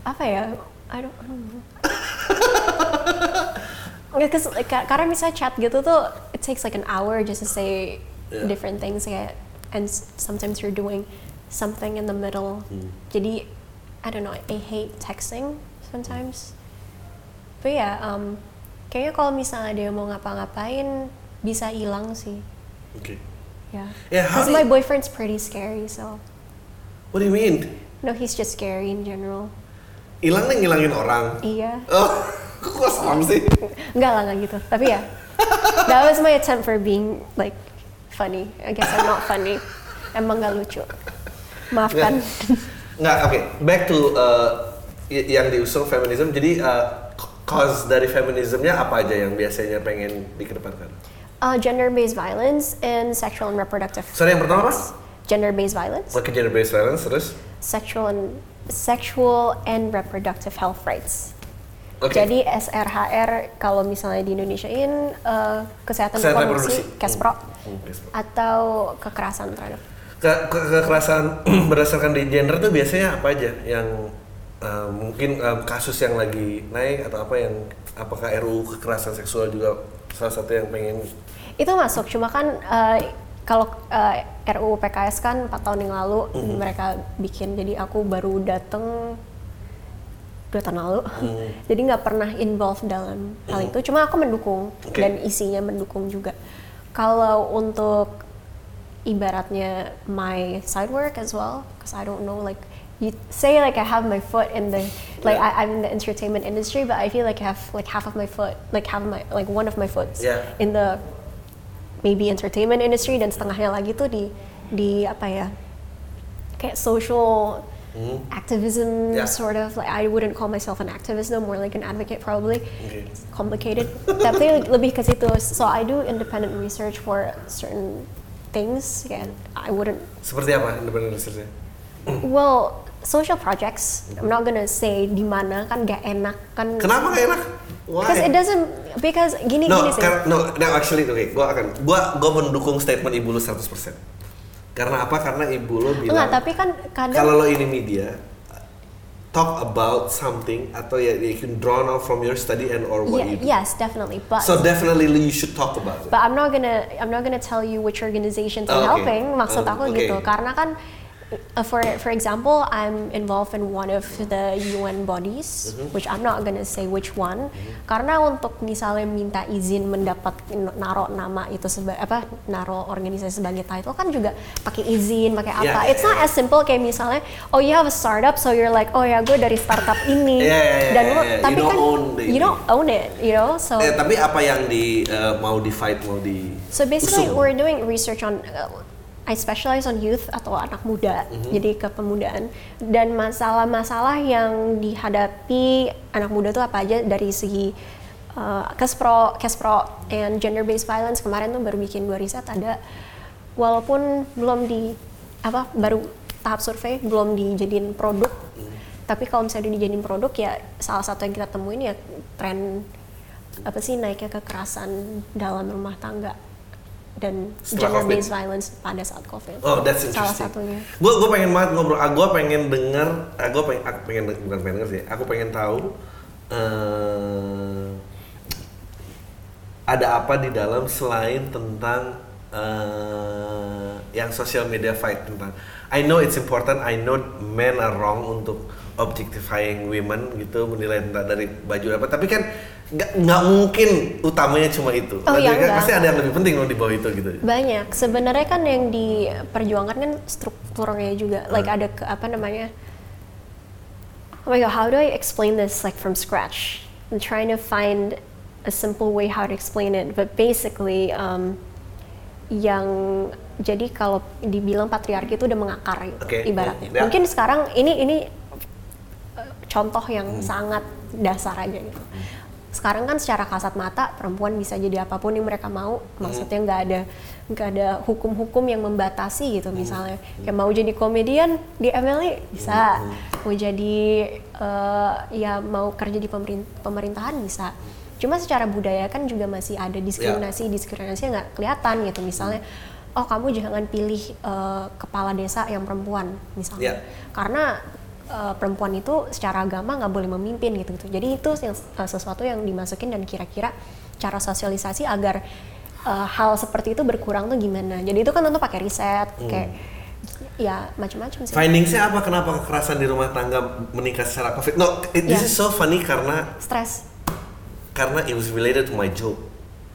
Apa ya? I don't, I don't know. Yeah, 'cause, like, ka- karena misalnya chat gitu tuh, it takes like an hour just to say Yeah. different things kayak, and sometimes you're doing something in the middle. Hmm. Jadi, I don't know, I hate texting sometimes. But yeah, um, kayaknya kalau misalnya dia mau ngapa-ngapain, bisa hilang sih. Oke. Yeah. Yeah, Because do my boyfriend's pretty scary, so. What do you mean? No, he's just scary in general. Hilang nih ngilangin orang. Iya. Oh, kok serem sih? Enggak lah, enggak gitu. Tapi ya, that was my attempt for being like funny. I guess I'm not funny. Emang gak lucu. Maafkan. Nggak, oke. Back to uh, yang diusung feminism. Jadi uh, cause dari feminismnya apa aja yang biasanya pengen dikedepankan? Uh, gender-based violence and sexual and reproductive. Sorry, yang pertama apa? Gender-based violence, Oke, gender based violence terus. sexual and sexual and reproductive health rights. Oke. Jadi SRHR kalau misalnya di Indonesiain uh, kesehatan, Kesehatan reproduksi. Kespro, Hmm, Kespro. atau kekerasan terhadap Ke- ke- kekerasan berdasarkan di gender tuh biasanya apa aja yang uh, mungkin um, kasus yang lagi naik atau apa yang apakah RUU kekerasan seksual juga salah satu yang pengen itu masuk cuma kan uh, kalau uh, RUU PKS kan 4 tahun yang lalu Mhm. mereka bikin jadi aku baru dateng dua tahun lalu Mhm. jadi nggak pernah involved dalam hal itu cuma aku mendukung Oke. dan isinya mendukung juga kalau untuk ibaratnya my side work as well because I don't know like you say like I have my foot in the like Yeah. I, I'm in the entertainment industry but I feel like I have like half of my foot like half of my like one of my foots Yeah. in the maybe entertainment industry dan setengahnya lagi tuh di di apa ya kayak social activism Yeah. sort of like I wouldn't call myself an activist though more like an advocate probably Okay. It's complicated tapi lebih ke situ so I do independent research for certain things and I wouldn't Seperti apa independent research-nya? well social projects I'm not gonna say di mana kan gak enak kan Kenapa gak enak? Why? because it doesn't because gini No, gini sih no, no, actually, oke, gua akan, gua, gua mendukung statement ibu lu 100%. Karena apa? Karena ibu lu bilang, enggak tapi kan kadang kalau lo ini media, talk about something atau ya you can draw out from your study and or what yeah, you do. yes definitely but So definitely you should talk about it. But I'm not gonna I'm not gonna tell you which organizations I'm Oh, okay. helping. Maksud Um, aku okay. gitu. Karena kan uh, for for example, I'm involved in one of the UN bodies, Mm-hmm. which I'm not gonna say which one. Karena untuk misalnya minta izin mendapat naro nama itu sebagai apa naro organisasi sebagai title kan juga pakai izin, pakai apa. Yeah, It's yeah, not as simple kayak misalnya oh you have a startup so you're like oh ya gue dari startup ini Yeah, yeah, yeah, dan yeah, lo yeah. You tapi don't kan own the you don't own it, you know. So Eh, tapi apa yang di uh, mau di fight mau di So basically, usung? we're doing research on. Uh, I specialize on youth atau anak muda, Mm-hmm. jadi kepemudaan. Dan masalah-masalah yang dihadapi anak muda itu apa aja? Dari segi uh, kespro, kespro, and gender based violence. Kemarin tuh baru bikin dua riset ada, walaupun belum di apa baru tahap survei belum dijadiin produk, tapi kalau misalnya dijadiin produk ya salah satu yang kita temuin ya tren apa sih naiknya kekerasan dalam rumah tangga dan Setelah gender based violence pada saat covid. Oh, that's Salah interesting. satunya. Gue gue pengen banget ngobrol. Ah, gue pengen denger. Ah, gue pengen aku pengen bukan pengen denger sih. Aku pengen tahu eh ada apa di dalam selain tentang eh yang social media fight tentang. I know it's important. I know men are wrong untuk objectifying women gitu menilai tentang dari baju apa. Tapi kan nggak nggak mungkin utamanya cuma itu. Oh, iya, Kan. Pasti ada yang lebih penting loh di bawah itu gitu. Banyak. Sebenarnya kan yang diperjuangkan kan strukturnya juga. Like ada ke, apa namanya? Oh my god, how do I explain this like from scratch? I'm trying to find a simple way how to explain it, but basically um, yang jadi kalau dibilang patriarki itu udah mengakar gitu Oke, ibaratnya. ya. Mungkin sekarang ini ini uh, contoh yang sangat dasar aja gitu. Sekarang kan secara kasat mata perempuan bisa jadi apa pun yang mereka mau, maksudnya nggak ada nggak ada hukum-hukum yang membatasi gitu misalnya. Kayak mau jadi komedian di MLI bisa, mau jadi eh, ya mau kerja di pemerin- pemerintahan bisa. Cuma secara budaya kan juga masih ada diskriminasi diskriminasi yang nggak kelihatan gitu misalnya. Oh kamu jangan pilih eh, kepala desa yang perempuan misalnya. Ya. karena eh, perempuan itu secara agama nggak boleh memimpin gitu gitu jadi itu yang eh, sesuatu yang dimasukin dan kira-kira cara sosialisasi agar eh, hal seperti itu berkurang tuh gimana jadi itu kan tentu pakai riset kayak ya macam-macam sih Findingsnya apa? Kenapa kekerasan di rumah tangga meningkat secara covid? No, it- this Yeah. is so funny karena stres karena it was related to my joke.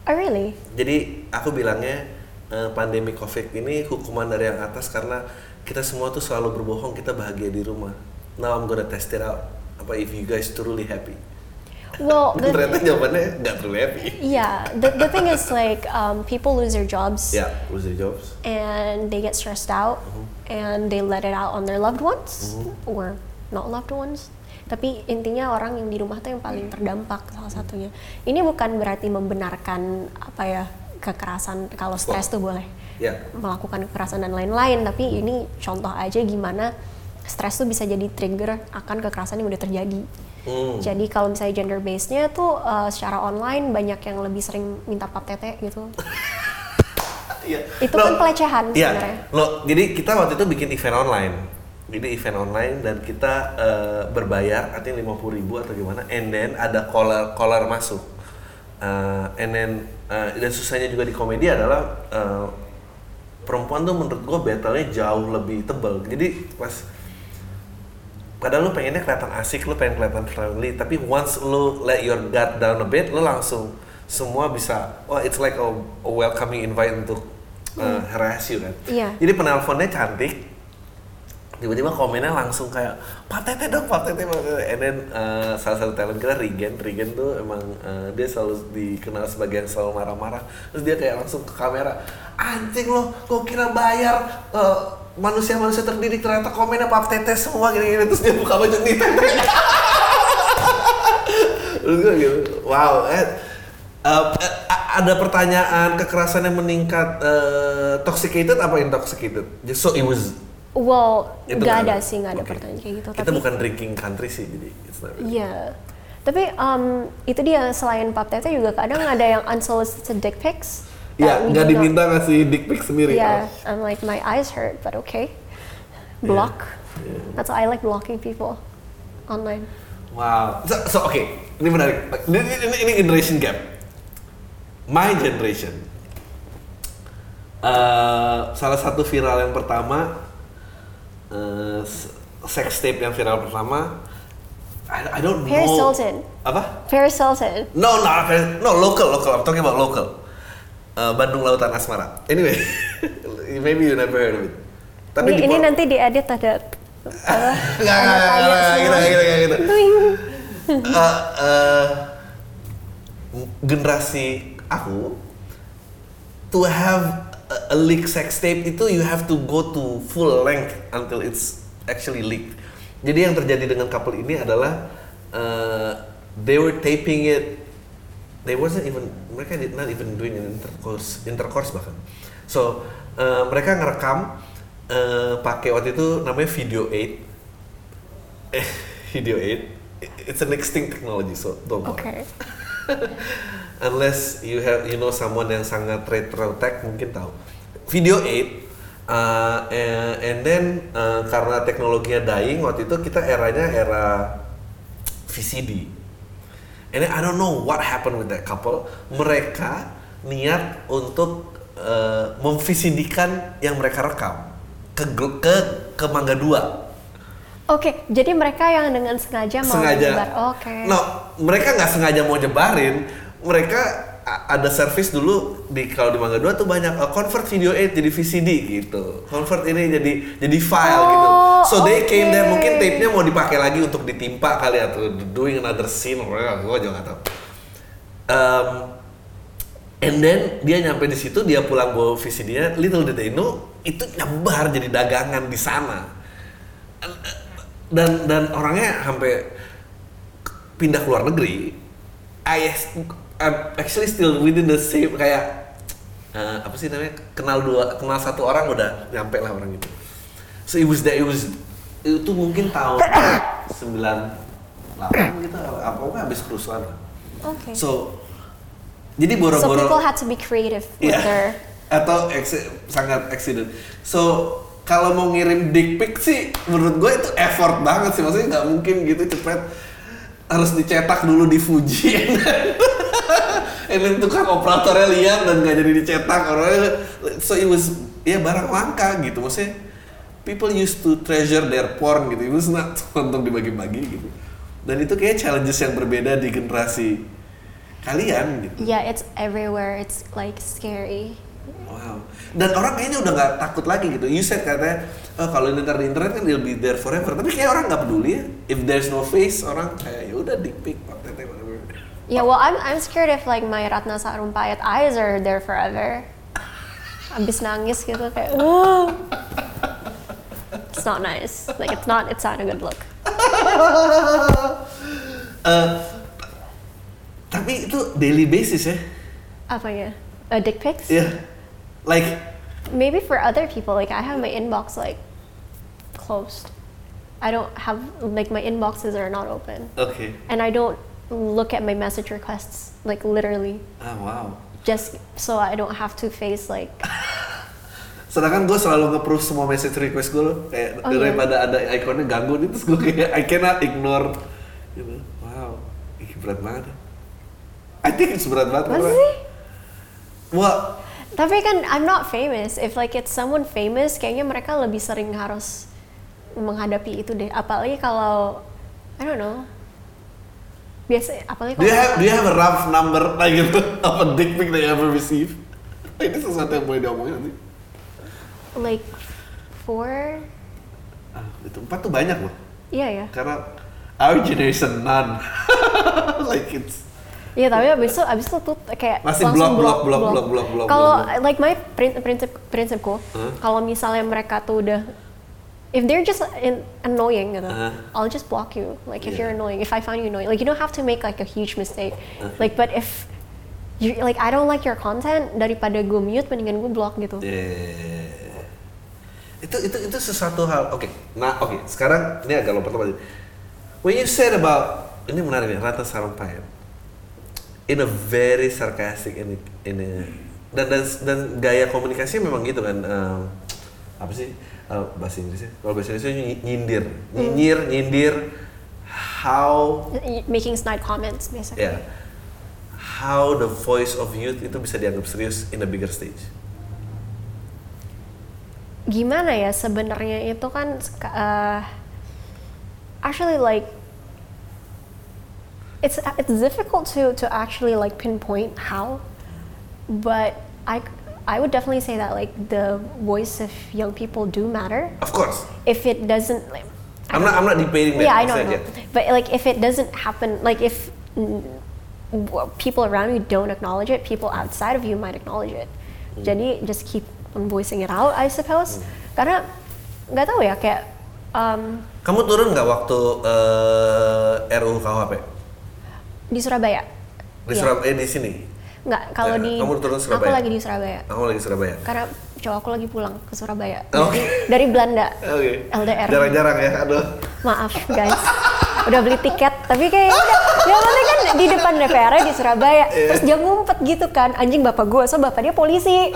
oh really Jadi aku bilangnya eh, pandemi covid ini hukuman dari yang atas karena kita semua tuh selalu berbohong kita bahagia di rumah. Now I'm gonna test it out. Apa if you guys truly happy? well the, ternyata jawabannya nggak truly happy. yeah the, the thing is like um, people lose their jobs Ya, lose their jobs. and they get stressed out and they let it out on their loved ones or not loved ones. Tapi intinya orang yang di rumah tuh yang paling terdampak salah satunya. Ini bukan berarti membenarkan apa ya kekerasan kalau stres tuh boleh Ya. melakukan kekerasan dan lain-lain, tapi ini contoh aja gimana stres tuh bisa jadi trigger akan kekerasan yang udah terjadi. Hmm. Jadi kalau misalnya gender base-nya tuh uh, secara online banyak yang lebih sering minta pap tete gitu. Iya. Itu kan pelecehan Iya. sebenarnya. Lo, jadi kita waktu itu bikin event online. Jadi event online dan kita eh, berbayar artinya 50.000 ribu atau gimana. And then ada caller caller masuk. Eh, and then eh, dan susahnya juga di komedi adalah eh, perempuan tuh menurut gue battle-nya jauh lebih tebel. Jadi pas padahal lu pengennya kelihatan asik, lu pengen kelihatan friendly, tapi once lu let your guard down a bit, lu langsung semua bisa, wah it's like a, a welcoming invite untuk uh, Harahasiu kan. Iya. Jadi penelponnya cantik, tiba-tiba komennya langsung kayak Pak Tete dong Pak Tete Pak Tete and then uh, salah satu talent kita Regen Regen tuh emang uh, dia selalu dikenal sebagai yang selalu marah-marah terus dia kayak langsung ke kamera anjing loh kok kira bayar uh, manusia-manusia terdidik ternyata komennya Pak Tete semua gini-gini terus dia buka baju nih Tete terus gue gitu wow eh, uh, ada pertanyaan kekerasan yang meningkat uh, toxicated apa intoxicated just so it was Well, nggak nggak ada sih, nggak ada Oke. pertanyaan kayak gitu. kita tapi bukan drinking country sih jadi it's not really- Iya. Tapi um, itu dia selain pap tete juga kadang ada yang unsolicited dick pics. We nggak not- diminta ngasih dick pic sendiri. Yeah, I'm like my eyes hurt, but okay. Block. That's why I like blocking people online. Wow. So, so oke, ini menarik. Ini, ini, ini generation gap. My generation. Eh, salah satu viral yang pertama, s- sex tape yang viral pertama, I, I don't know. Paris Hilton. Apa? Paris Hilton. No, no, Paris- no, local, local. I'm talking about local. Eh, Bandung Lautan Asmara. Anyway, maybe you never heard of it. Tapi Ini, ini nanti diedit ada uh, Nggak, nggak, gitu, gitu, gitu, gitu. Eh, eh, generasi aku to have a, a leak sex tape itu you have to go to full length until it's actually leaked. Jadi yang terjadi dengan couple ini adalah eh, they were taping it they wasn't even mereka did not even doing an intercourse intercourse bahkan. So eh, mereka ngerekam eh, pakai waktu itu namanya video 8 eh, video 8 it's an extinct technology so don't worry. Oke. unless you have you know someone yang sangat retro tech mungkin tahu. Video 8 uh, and, and then uh, karena teknologinya dying waktu itu kita eranya era VCD and I don't know what happened with that couple mereka niat untuk uh, memvisidikan yang mereka rekam ke ke ke Mangga 2 Oke, jadi mereka yang dengan sengaja mau sengaja. Oke. No, mereka nggak sengaja mau nyebarin. Mereka ada service dulu di kalau di Mangga 2 tuh banyak uh, convert video 8 jadi VCD gitu. Convert ini jadi jadi file Oh, gitu. So they came there mungkin tape-nya mau dipakai lagi untuk ditimpa kali atau doing another scene or gue juga nggak tahu. Um, and then dia nyampe di situ dia pulang bawa VCD-nya little did they know itu nyebar jadi dagangan di sana dan dan orangnya sampai pindah ke luar negeri I I'm actually still within the same kayak eh, apa sih namanya kenal dua kenal satu orang udah nyampe lah orang itu so it was that it was itu mungkin tahun 98 gitu apa apa habis kerusuhan Oke. so jadi So boro-boro people had to be creative with Iya. their atau sangat accident. So kalau mau ngirim dick pic sih menurut gue itu effort banget sih maksudnya nggak mungkin gitu cepet harus dicetak dulu di Fuji. Then tukang operatornya lihat dan nggak jadi dicetak. Orang so it was ya barang langka gitu. Maksudnya people used to treasure their porn gitu. It was not untuk dibagi-bagi gitu. Dan itu kayak challenges yang berbeda di generasi kalian gitu. Yeah, it's everywhere. It's like scary. Wow. Dan orang kayaknya udah nggak takut lagi gitu. You said katanya, oh, kalau ini ntar di internet kan they'll be there forever. Tapi kayak orang nggak peduli ya. If there's no face, orang kayak ya udah dick pic, whatever. Yeah, well, I'm I'm scared if like my Ratna Sarumpayat eyes are there forever. Abis nangis gitu kayak, "Ah." it's not nice. Like it's not it's not a good look. Eh, tapi itu daily basis ya. Apa ya? Uh, dick pics? Ya, like Maybe for other people, like I have my inbox like closed. I don't have like my inboxes are not open, Okay. and I don't look at my message requests like literally Ah wow. just so I don't have to face like Sedangkan gue selalu nge-proof semua message request gue loh. Kayak Oh, daripada ada ikonnya ganggu nih, terus gue kayak I cannot ignore. Gitu. Wow, Ih, berat banget. I think it's berat banget. Masa karena- sih? Wah, Tapi kan I'm not famous. If like it's someone famous, kayaknya mereka lebih sering harus menghadapi itu deh. Apalagi kalau I don't know. Biasa, apalagi Do you kalau have do you have a rough number like gitu of a dick pic that you ever receive? Ini sesuatu yang boleh diomongin nanti. like four Ah, itu empat tuh banyak loh. iya ya Karena our generation none. like it's Iya tapi abis itu abis itu tuh kayak Masih blok, blok, blok, blok, blok, blok, Kalau like my prin- prinsip prinsipku, Huh? kalau misalnya mereka tuh udah if they're just in, annoying gitu, Uh-huh. I'll just block you. Like if Yeah. you're annoying, if I find you annoying, like you don't have to make like a huge mistake. Uh-huh. Like but if you like I don't like your content daripada gue mute mendingan gue block gitu. Yeah. Itu itu itu sesuatu hal. Oke. Nah, oke. Sekarang ini agak lompat lagi. When you said about ini menarik ya, Ratna Sarumpayat. In a very sarcastic in in a dan, dan dan gaya komunikasinya memang gitu kan. em, apa sih eh, bahasa Inggrisnya? Kalau bahasa Inggrisnya ny- nyindir, nyinyir, nyindir. How Making snide comments basically. ya how the voice of youth itu bisa dianggap serius in a bigger stage. gimana ya sebenarnya itu kan uh, actually like it's it's difficult to to actually like pinpoint how but I I would definitely say that like the voice of young people do matter Of course. if it doesn't like I'm not I'm not debating that. yeah, I know, know. But like, if it doesn't happen, like if people around you don't acknowledge it, people outside of you might acknowledge it. Hmm. Jadi just keep on voicing it out, I suppose. Karena nggak tahu ya kayak um, Kamu turun nggak waktu eh, RUU KUHP di Surabaya. di Iya. Surabaya eh, di sini? Nggak, kalau Ya, di kamu turun aku Surabaya? lagi di Surabaya. Aku lagi Surabaya. Karena cowok aku lagi pulang ke Surabaya Oh. dari, dari Belanda. Oke. LDR. Jarang-jarang ya, aduh. Maaf guys, udah beli tiket, tapi kayak udah, yang penting kan di depan DPR di Surabaya, Iya. terus dia ngumpet gitu kan, anjing bapak gue, so bapak dia polisi,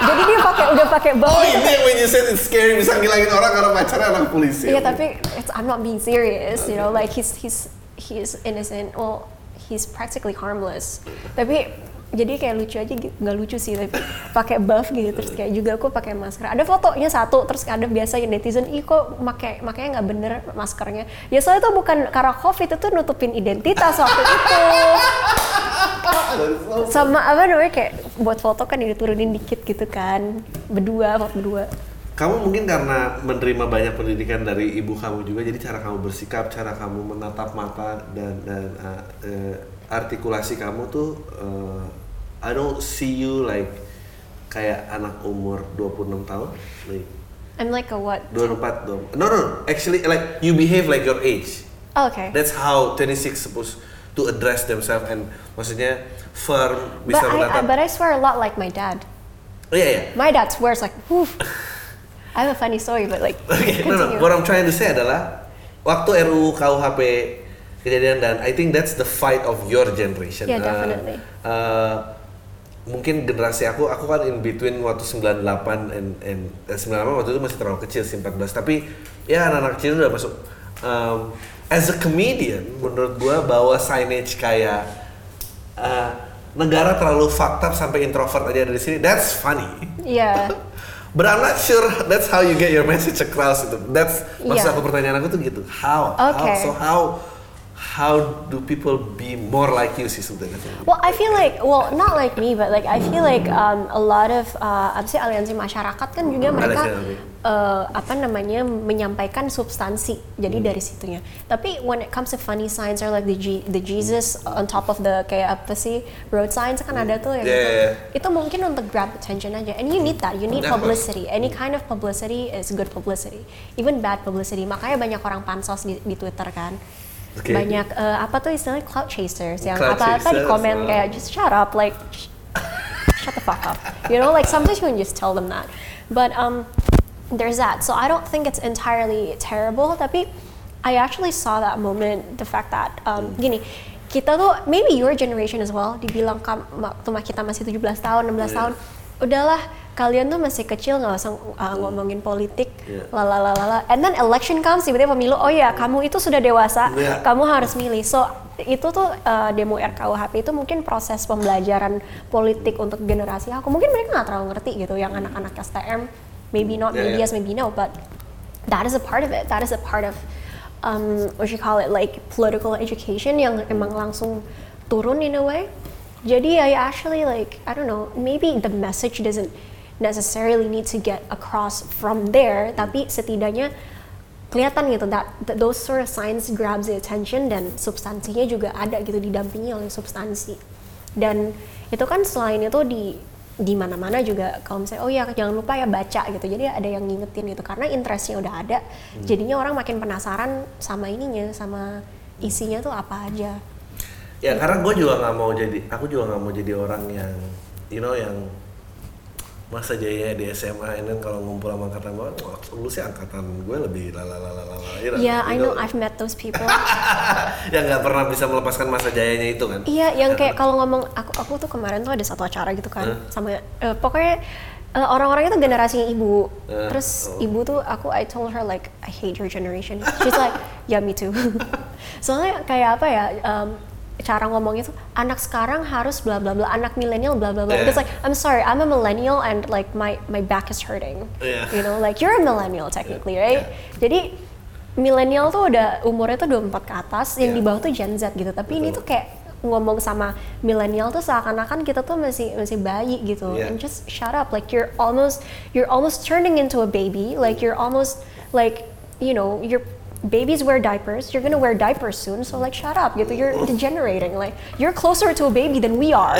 jadi dia pakai udah pakai bau. Oh ini yang when you said it's scary bisa ngilangin orang karena pacarnya anak polisi. Iya tapi it's, I'm not being serious, you know, like he's he's he's innocent, well he's practically harmless, tapi jadi kayak lucu aja gitu, nggak lucu sih tapi pakai buff gitu terus kayak juga aku pakai masker. Ada fotonya satu terus ada biasa yang netizen ih kok pakai makanya nggak bener maskernya. Ya soalnya itu bukan karena covid itu nutupin identitas waktu itu. Sama apa namanya kayak buat foto kan diturunin dikit gitu kan. Berdua foto berdua Kamu mungkin karena menerima banyak pendidikan dari ibu kamu juga, jadi cara kamu bersikap, cara kamu menatap mata dan dan uh, uh, artikulasi kamu tuh, uh, I don't see you like kayak anak umur 26 tahun, like I'm like a what 24 dong. No no, actually like you behave like your age. oh, okay That's how 26 supposed to address themselves and maksudnya firm but bisa I, I menatap. but I swear a lot like my dad oh iya iya. My dad swears like. I have a funny story, but like, Oke, no, no. What I'm trying to say adalah waktu RUU KUHP kejadian dan I think that's the fight of your generation. Yeah, Uh, definitely. uh, mungkin generasi aku, aku kan in between waktu 98 and, and eh, 98 waktu itu masih terlalu kecil sih 14 tapi ya anak-anak kecil udah masuk. Um, as a comedian, menurut gua bawa signage kayak uh, negara terlalu fucked up sampai introvert aja dari sini, that's funny. Yeah. But I'm not sure that's how you get your message across. That's maksud Yeah. aku pertanyaan aku tuh gitu. How? Okay. How? So how how do people be more like you sebetulnya? Well, I feel like, well, not like me, but like I feel like um, a lot of uh, apa sih aliansi masyarakat kan juga mereka uh, apa namanya menyampaikan substansi. Jadi Hmm. dari situnya. Tapi when it comes to funny signs or like the G, the Jesus on top of the kayak apa sih road signs kan ada tuh yang Yeah, gitu. yeah, Itu mungkin untuk grab attention aja. And you need that. You need course. publicity. Any kind of publicity is good publicity. Even bad publicity. Makanya banyak orang pansos di, di Twitter kan. Oke. Banyak eh, apa tuh istilahnya cloud chasers yang apa-apa di komen kayak just shut up like sh- shut the fuck up. You know, like sometimes you can just tell them that. But um, there's that. So I don't think it's entirely terrible. Tapi I actually saw that moment. The fact that um, gini, kita tuh maybe your generation as well dibilang waktu kita masih 17 tahun, 16 Iya. tahun, udahlah kalian tuh masih kecil nggak usah uh, ngomongin politik, Iya. lalalala. And then election comes tiba-tiba pemilu, oh ya kamu itu sudah dewasa, Iya. kamu harus milih. So itu tuh uh, demo RKUHP itu mungkin proses pembelajaran politik untuk generasi aku. Mungkin mereka nggak terlalu ngerti gitu, yang anak-anak STM, maybe not, Yeah, maybe yeah. yes, maybe no, but that is a part of it. That is a part of um, what you call it, like political education yang emang langsung turun in a way. Jadi I actually like I don't know, maybe the message doesn't necessarily need to get across from there tapi setidaknya kelihatan gitu that, that those sort of signs grabs the attention dan substansinya juga ada gitu didampingi oleh substansi. Dan itu kan selain itu di di mana-mana juga kalau misalnya oh ya jangan lupa ya baca gitu. Jadi ada yang ngingetin gitu karena interestnya udah ada. Jadinya orang makin penasaran sama ininya sama isinya tuh apa aja Ya karena gue juga nggak mau jadi, aku juga nggak mau jadi orang yang, you know, yang masa jaya di SMA ini kalau ngumpul sama angkatan wah lu sih angkatan gue lebih lalalalalala. You know, yeah I know I've met those people yang nggak pernah bisa melepaskan masa jayanya itu kan? Iya, yang kayak kalau ngomong aku aku tuh kemarin tuh ada satu acara gitu kan Huh? sama eh, pokoknya eh, orang-orang itu generasinya ibu. Eh, Terus oh. ibu tuh aku I told her like I hate your generation. She's like yeah me too. Soalnya kayak apa ya em, cara ngomongnya tuh anak sekarang harus bla bla bla anak milenial bla bla bla. Yeah. It's like I'm sorry I'm a millennial and like my my back is hurting. Yeah. You know like you're a millennial technically right. Jadi milenial tuh udah umurnya tuh 24 ke atas, yang Yeah. di bawah tuh Gen Z gitu. Tapi ini Betul. tuh kayak ngomong sama milenial tuh seakan-akan kita tuh masih masih bayi gitu. Yeah. And just shut up. Like you're almost you're almost turning into a baby. Like you're almost like you know your babies wear diapers. You're gonna wear diapers soon. So like shut up gitu. You're degenerating. Like you're closer to a baby than we are.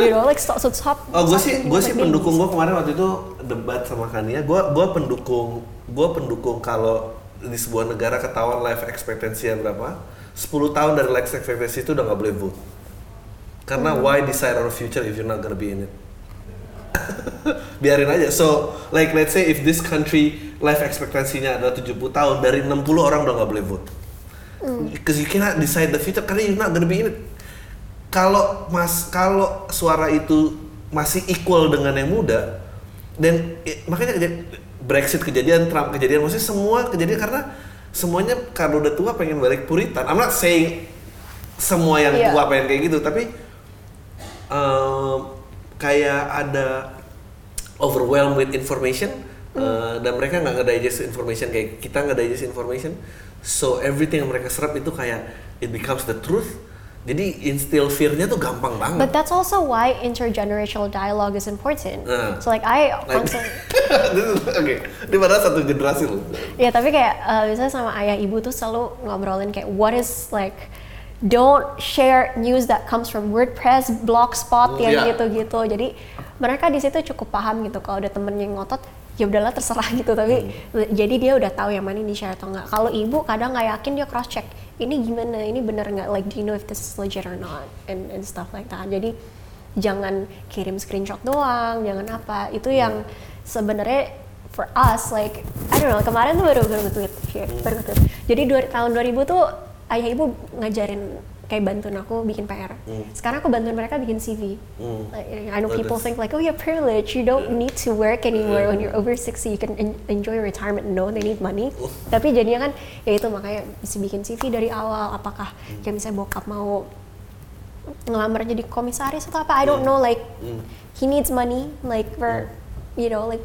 you know like so, so stop. Oh, gue sih, gue sih like pendukung gue kemarin waktu itu debat sama Kania. Gue, gue pendukung, gue pendukung kalau di sebuah negara ketahuan life expectancy berapa, 10 tahun dari life expectancy itu udah nggak boleh vote. Karena why decide on the future if you're not gonna be in it? Biarin aja. So, like let's say if this country life expectancy-nya adalah 70 tahun, dari 60 orang udah nggak boleh vote. Because you cannot decide the future karena you're not gonna be in it. Kalau mas kalau suara itu masih equal dengan yang muda, dan i- makanya kejadian, Brexit kejadian, Trump kejadian, maksudnya semua kejadian karena semuanya kalau udah tua pengen balik puritan. I'm not saying semua yang Iya. tua pengen kayak gitu, tapi em, kayak ada overwhelmed with information uh, dan mereka nggak nge-digest information kayak kita nge-digest information so everything yang mereka serap itu kayak it becomes the truth. Jadi instill fear-nya tuh gampang banget. But that's also why intergenerational dialogue is important. Nah. So like I constantly oke ini padahal satu generasi loh. Ya tapi kayak eh, misalnya sama ayah ibu tuh selalu ngobrolin kayak what is like don't share news that comes from WordPress, Blogspot Hmm, yang iya. gitu-gitu. Jadi mereka di situ cukup paham gitu kalau ada temen yang ngotot ya udahlah terserah gitu tapi Hmm. jadi dia udah tahu yang mana yang di share atau enggak. Kalau ibu kadang nggak yakin dia cross check ini gimana ini bener nggak like do you know if this is legit or not and and stuff like that. Jadi jangan kirim screenshot doang, jangan apa. Itu yang sebenarnya for us like I don't know kemarin tuh baru baru tweet share baru tweet. Jadi dua, tahun 2000 tuh ayah ibu ngajarin kayak bantuin aku bikin PR. Sekarang aku bantuin mereka bikin CV. Hmm. Like, I know people think like, oh yeah, privilege. You don't need to work anymore when you're over 60. You can en- enjoy retirement. No, they need money. Oh. Tapi jadinya kan, ya itu makanya bisa bikin CV dari awal. Apakah kayak misalnya bokap mau ngelamar jadi komisaris atau apa? I don't know. Like Hmm. he needs money. Like we're, you know, like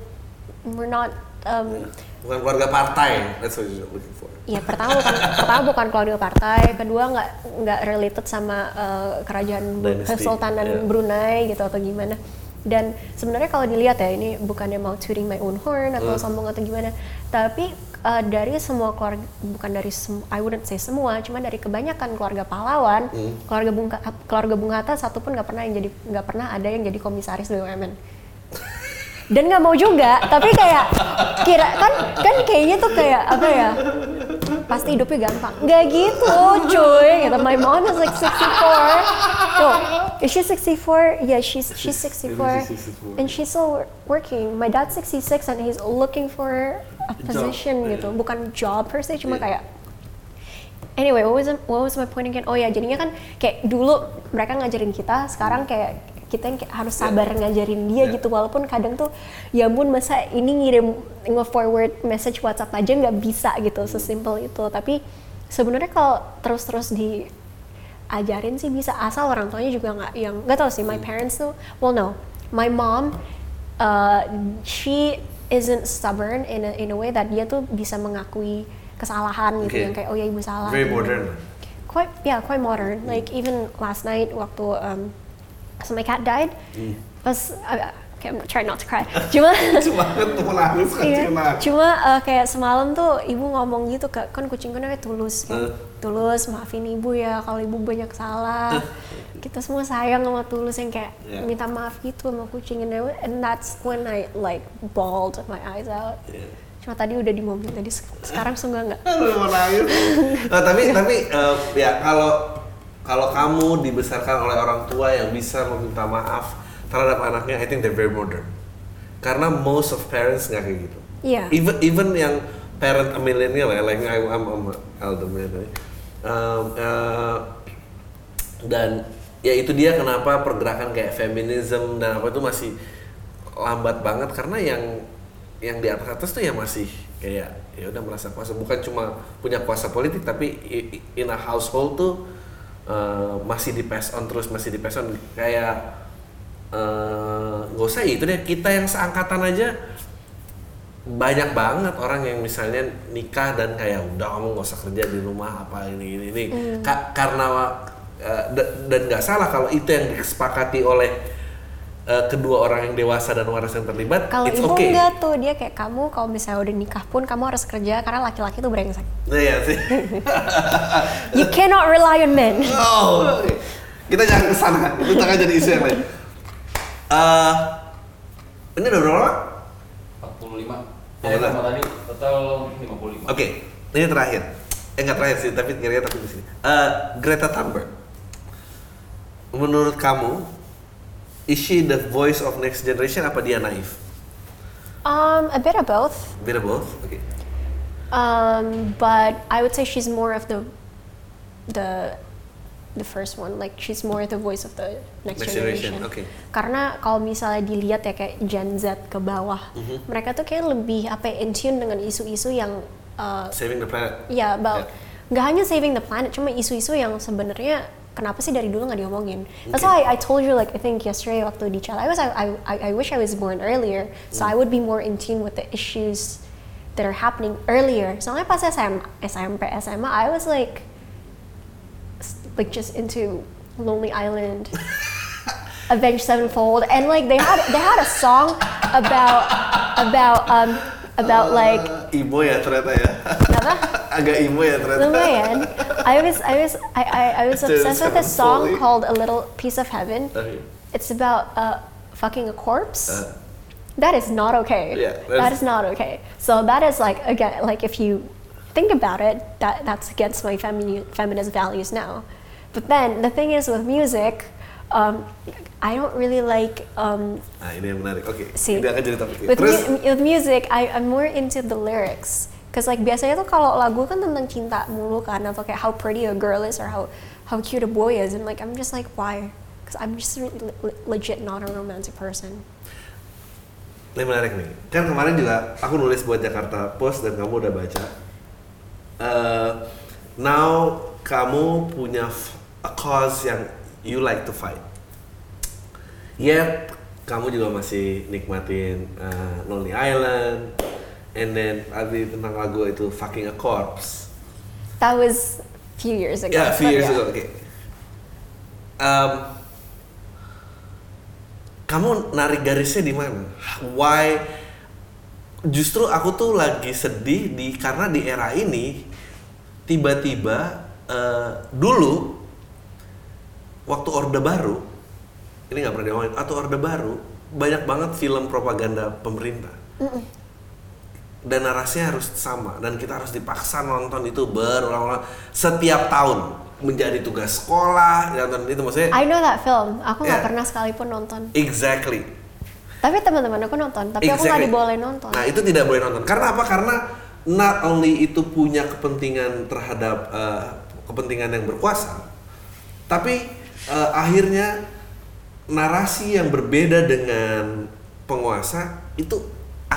we're not. Um, bukan keluarga partai that's what you're looking for Ya pertama bukan pertama bukan keluarga partai, kedua nggak nggak related sama uh, kerajaan Dynasty, Kesultanan yeah. Brunei gitu atau gimana. Dan sebenarnya kalau dilihat ya ini bukannya mau tooting my own horn atau Hmm. sombong atau gimana, tapi uh, dari semua keluarga bukan dari sem- I wouldn't say semua, cuma dari kebanyakan keluarga pahlawan, Hmm. keluarga Bung keluarga Bung Hatta satu pun nggak pernah yang jadi nggak pernah ada yang jadi komisaris BUMN dan nggak mau juga. Tapi kayak kira kan kan kayaknya tuh kayak apa ya pasti hidupnya gampang. Nggak gitu cuy. Gitu my mom is like 64 no is she 64 yeah she's she's 64 she's 64. and she's still wor- working. My dad's 66 and he's looking for a position yeah. gitu. Bukan job per se cuma Yeah. kayak Anyway, what was what was my point again? Oh ya, jadinya kan kayak dulu mereka ngajarin kita, sekarang kayak kita yang harus sabar ngajarin dia Yeah. gitu. Walaupun kadang tuh, ya ampun masa ini ngirim nge-forward message WhatsApp aja nggak bisa gitu, sesimpel itu. Tapi sebenarnya kalau terus-terus diajarin sih bisa, asal orang tuanya juga nggak yang nggak tahu sih. My parents tuh, well no, my mom, uh, she isn't stubborn in a, in a way that dia tuh bisa mengakui kesalahan gitu Okay. yang kayak oh ya ibu salah very modern quite yeah quite modern like even last night waktu um, so my cat died Hmm. pas uh, okay, I'm trying not to cry. Cuma kan Iya, cuma eh, kayak semalam tuh ibu ngomong gitu ke kan kucingku namanya tulus Eh. kan. Tulus maafin ibu ya kalau ibu banyak salah. Kita semua sayang sama tulus yang kayak Iya. minta maaf gitu sama kucing and, and that's when I like bawled my eyes out. Iya. Cuma tadi udah di mobil tadi se- sekarang sungguh nggak. Aduh mau nangis. Nah, tapi tapi eh, ya kalau kalau kamu dibesarkan oleh orang tua yang bisa meminta maaf terhadap anaknya, I think they're very modern. Karena most of parents nggak kayak gitu. Iya. Even even yang parent millennial ya, like I, I'm, I'm a elder millennial. Um, eh, dan ya itu dia kenapa pergerakan kayak feminism dan apa itu masih lambat banget karena yang yang di atas atas tuh ya masih kayak ya udah merasa kuasa bukan cuma punya kuasa politik tapi in a household tuh uh, masih di pass on terus masih di pass on. Kayak uh, nggak usah itu deh. Kita yang seangkatan aja banyak banget orang yang misalnya nikah dan kayak udah kamu nggak usah kerja di rumah apa ini ini ini. Ka- karena uh, da- dan nggak salah kalau itu yang disepakati oleh uh, kedua orang yang dewasa dan waras yang terlibat Kalau it's ibu okay enggak tuh dia kayak kamu kalau misalnya udah nikah pun kamu harus kerja karena laki-laki tuh brengsek. Nah, ya sih You cannot rely on men. oh kita jangan ke sana itu jangan jadi isu yang lain Eh, ini udah berapa lama? 45 Oh, Eh, udah. sama tadi total 55 Oke, ini terakhir. Eh nggak terakhir sih, tapi kira-kira tapi di sini. Eh, Greta Thunberg. Menurut kamu, is she the voice of next generation apa dia naif? Um, a bit of both. Bit of both. Oke. Um, but I would say she's more of the the the first one. Like she's more the voice of the next, Next generation, generation. oke. Karena kalau misalnya dilihat ya kayak Gen Z ke bawah, Mhm. mereka tuh kayak lebih apa ya, in tune dengan isu-isu yang uh, Saving the planet. ya about Ya. nggak hanya saving the planet, cuma isu-isu yang sebenarnya kenapa sih dari dulu nggak diomongin? That's why I, I told you like I think yesterday waktu di Chala, I was I, I, I wish I was born earlier, so I would be more in tune with the issues that are happening earlier. Soalnya pas SM, SMP, SMA, I was like like just into Lonely Island. Avenged Sevenfold, and like they had they had a song about about um about like Eh, imo ya ternyata ya. apa? Agak imo ya ternyata. Lumayan. I was I was I, I, I was obsessed with this song Sevenfold. called A Little Piece of Heaven. Oke. It's about uh, fucking a corpse. Uh, that is not okay. Yeah, that's- not okay. So that is like again like if you think about it, that that's against my femini- feminist values now. But then the thing is with music, um, I don't really like um, nah ini yang menarik. Oke. See, Ini akan jadi topik. with, mu- with music, I, I'm more into the lyrics. Cause like biasanya tuh kalau lagu kan tentang cinta mulu kan atau kayak how pretty a girl is or how how cute a boy is and like I'm just like why? Cause I'm just legit not a romantic person. Ini menarik nih. Kan kemarin juga aku nulis buat Jakarta Post dan kamu udah baca. Eh, now kamu punya a cause yang you like to fight. Yet kamu juga masih nikmatin eh, Lonely Island, and then tadi tentang lagu itu Fucking a Corpse. That was few years ago. Ya, a few years yeah. ago. Oke. Um, kamu narik garisnya di mana? Why? Justru aku tuh lagi sedih di karena di era ini tiba-tiba eh, dulu waktu orde baru ini nggak pernah diomongin atau orde baru banyak banget film propaganda pemerintah dan narasinya harus sama dan kita harus dipaksa nonton itu berulang-ulang setiap tahun menjadi tugas sekolah nonton itu maksudnya I know that film. Aku nggak Yeah. pernah sekalipun nonton. exactly Tapi teman-teman aku nonton. Tapi aku nggak Exactly. dibolehin nonton. Nah itu tidak boleh nonton. Karena apa? Karena not only itu punya kepentingan terhadap eh, kepentingan yang berkuasa, tapi eh, akhirnya narasi yang berbeda dengan penguasa itu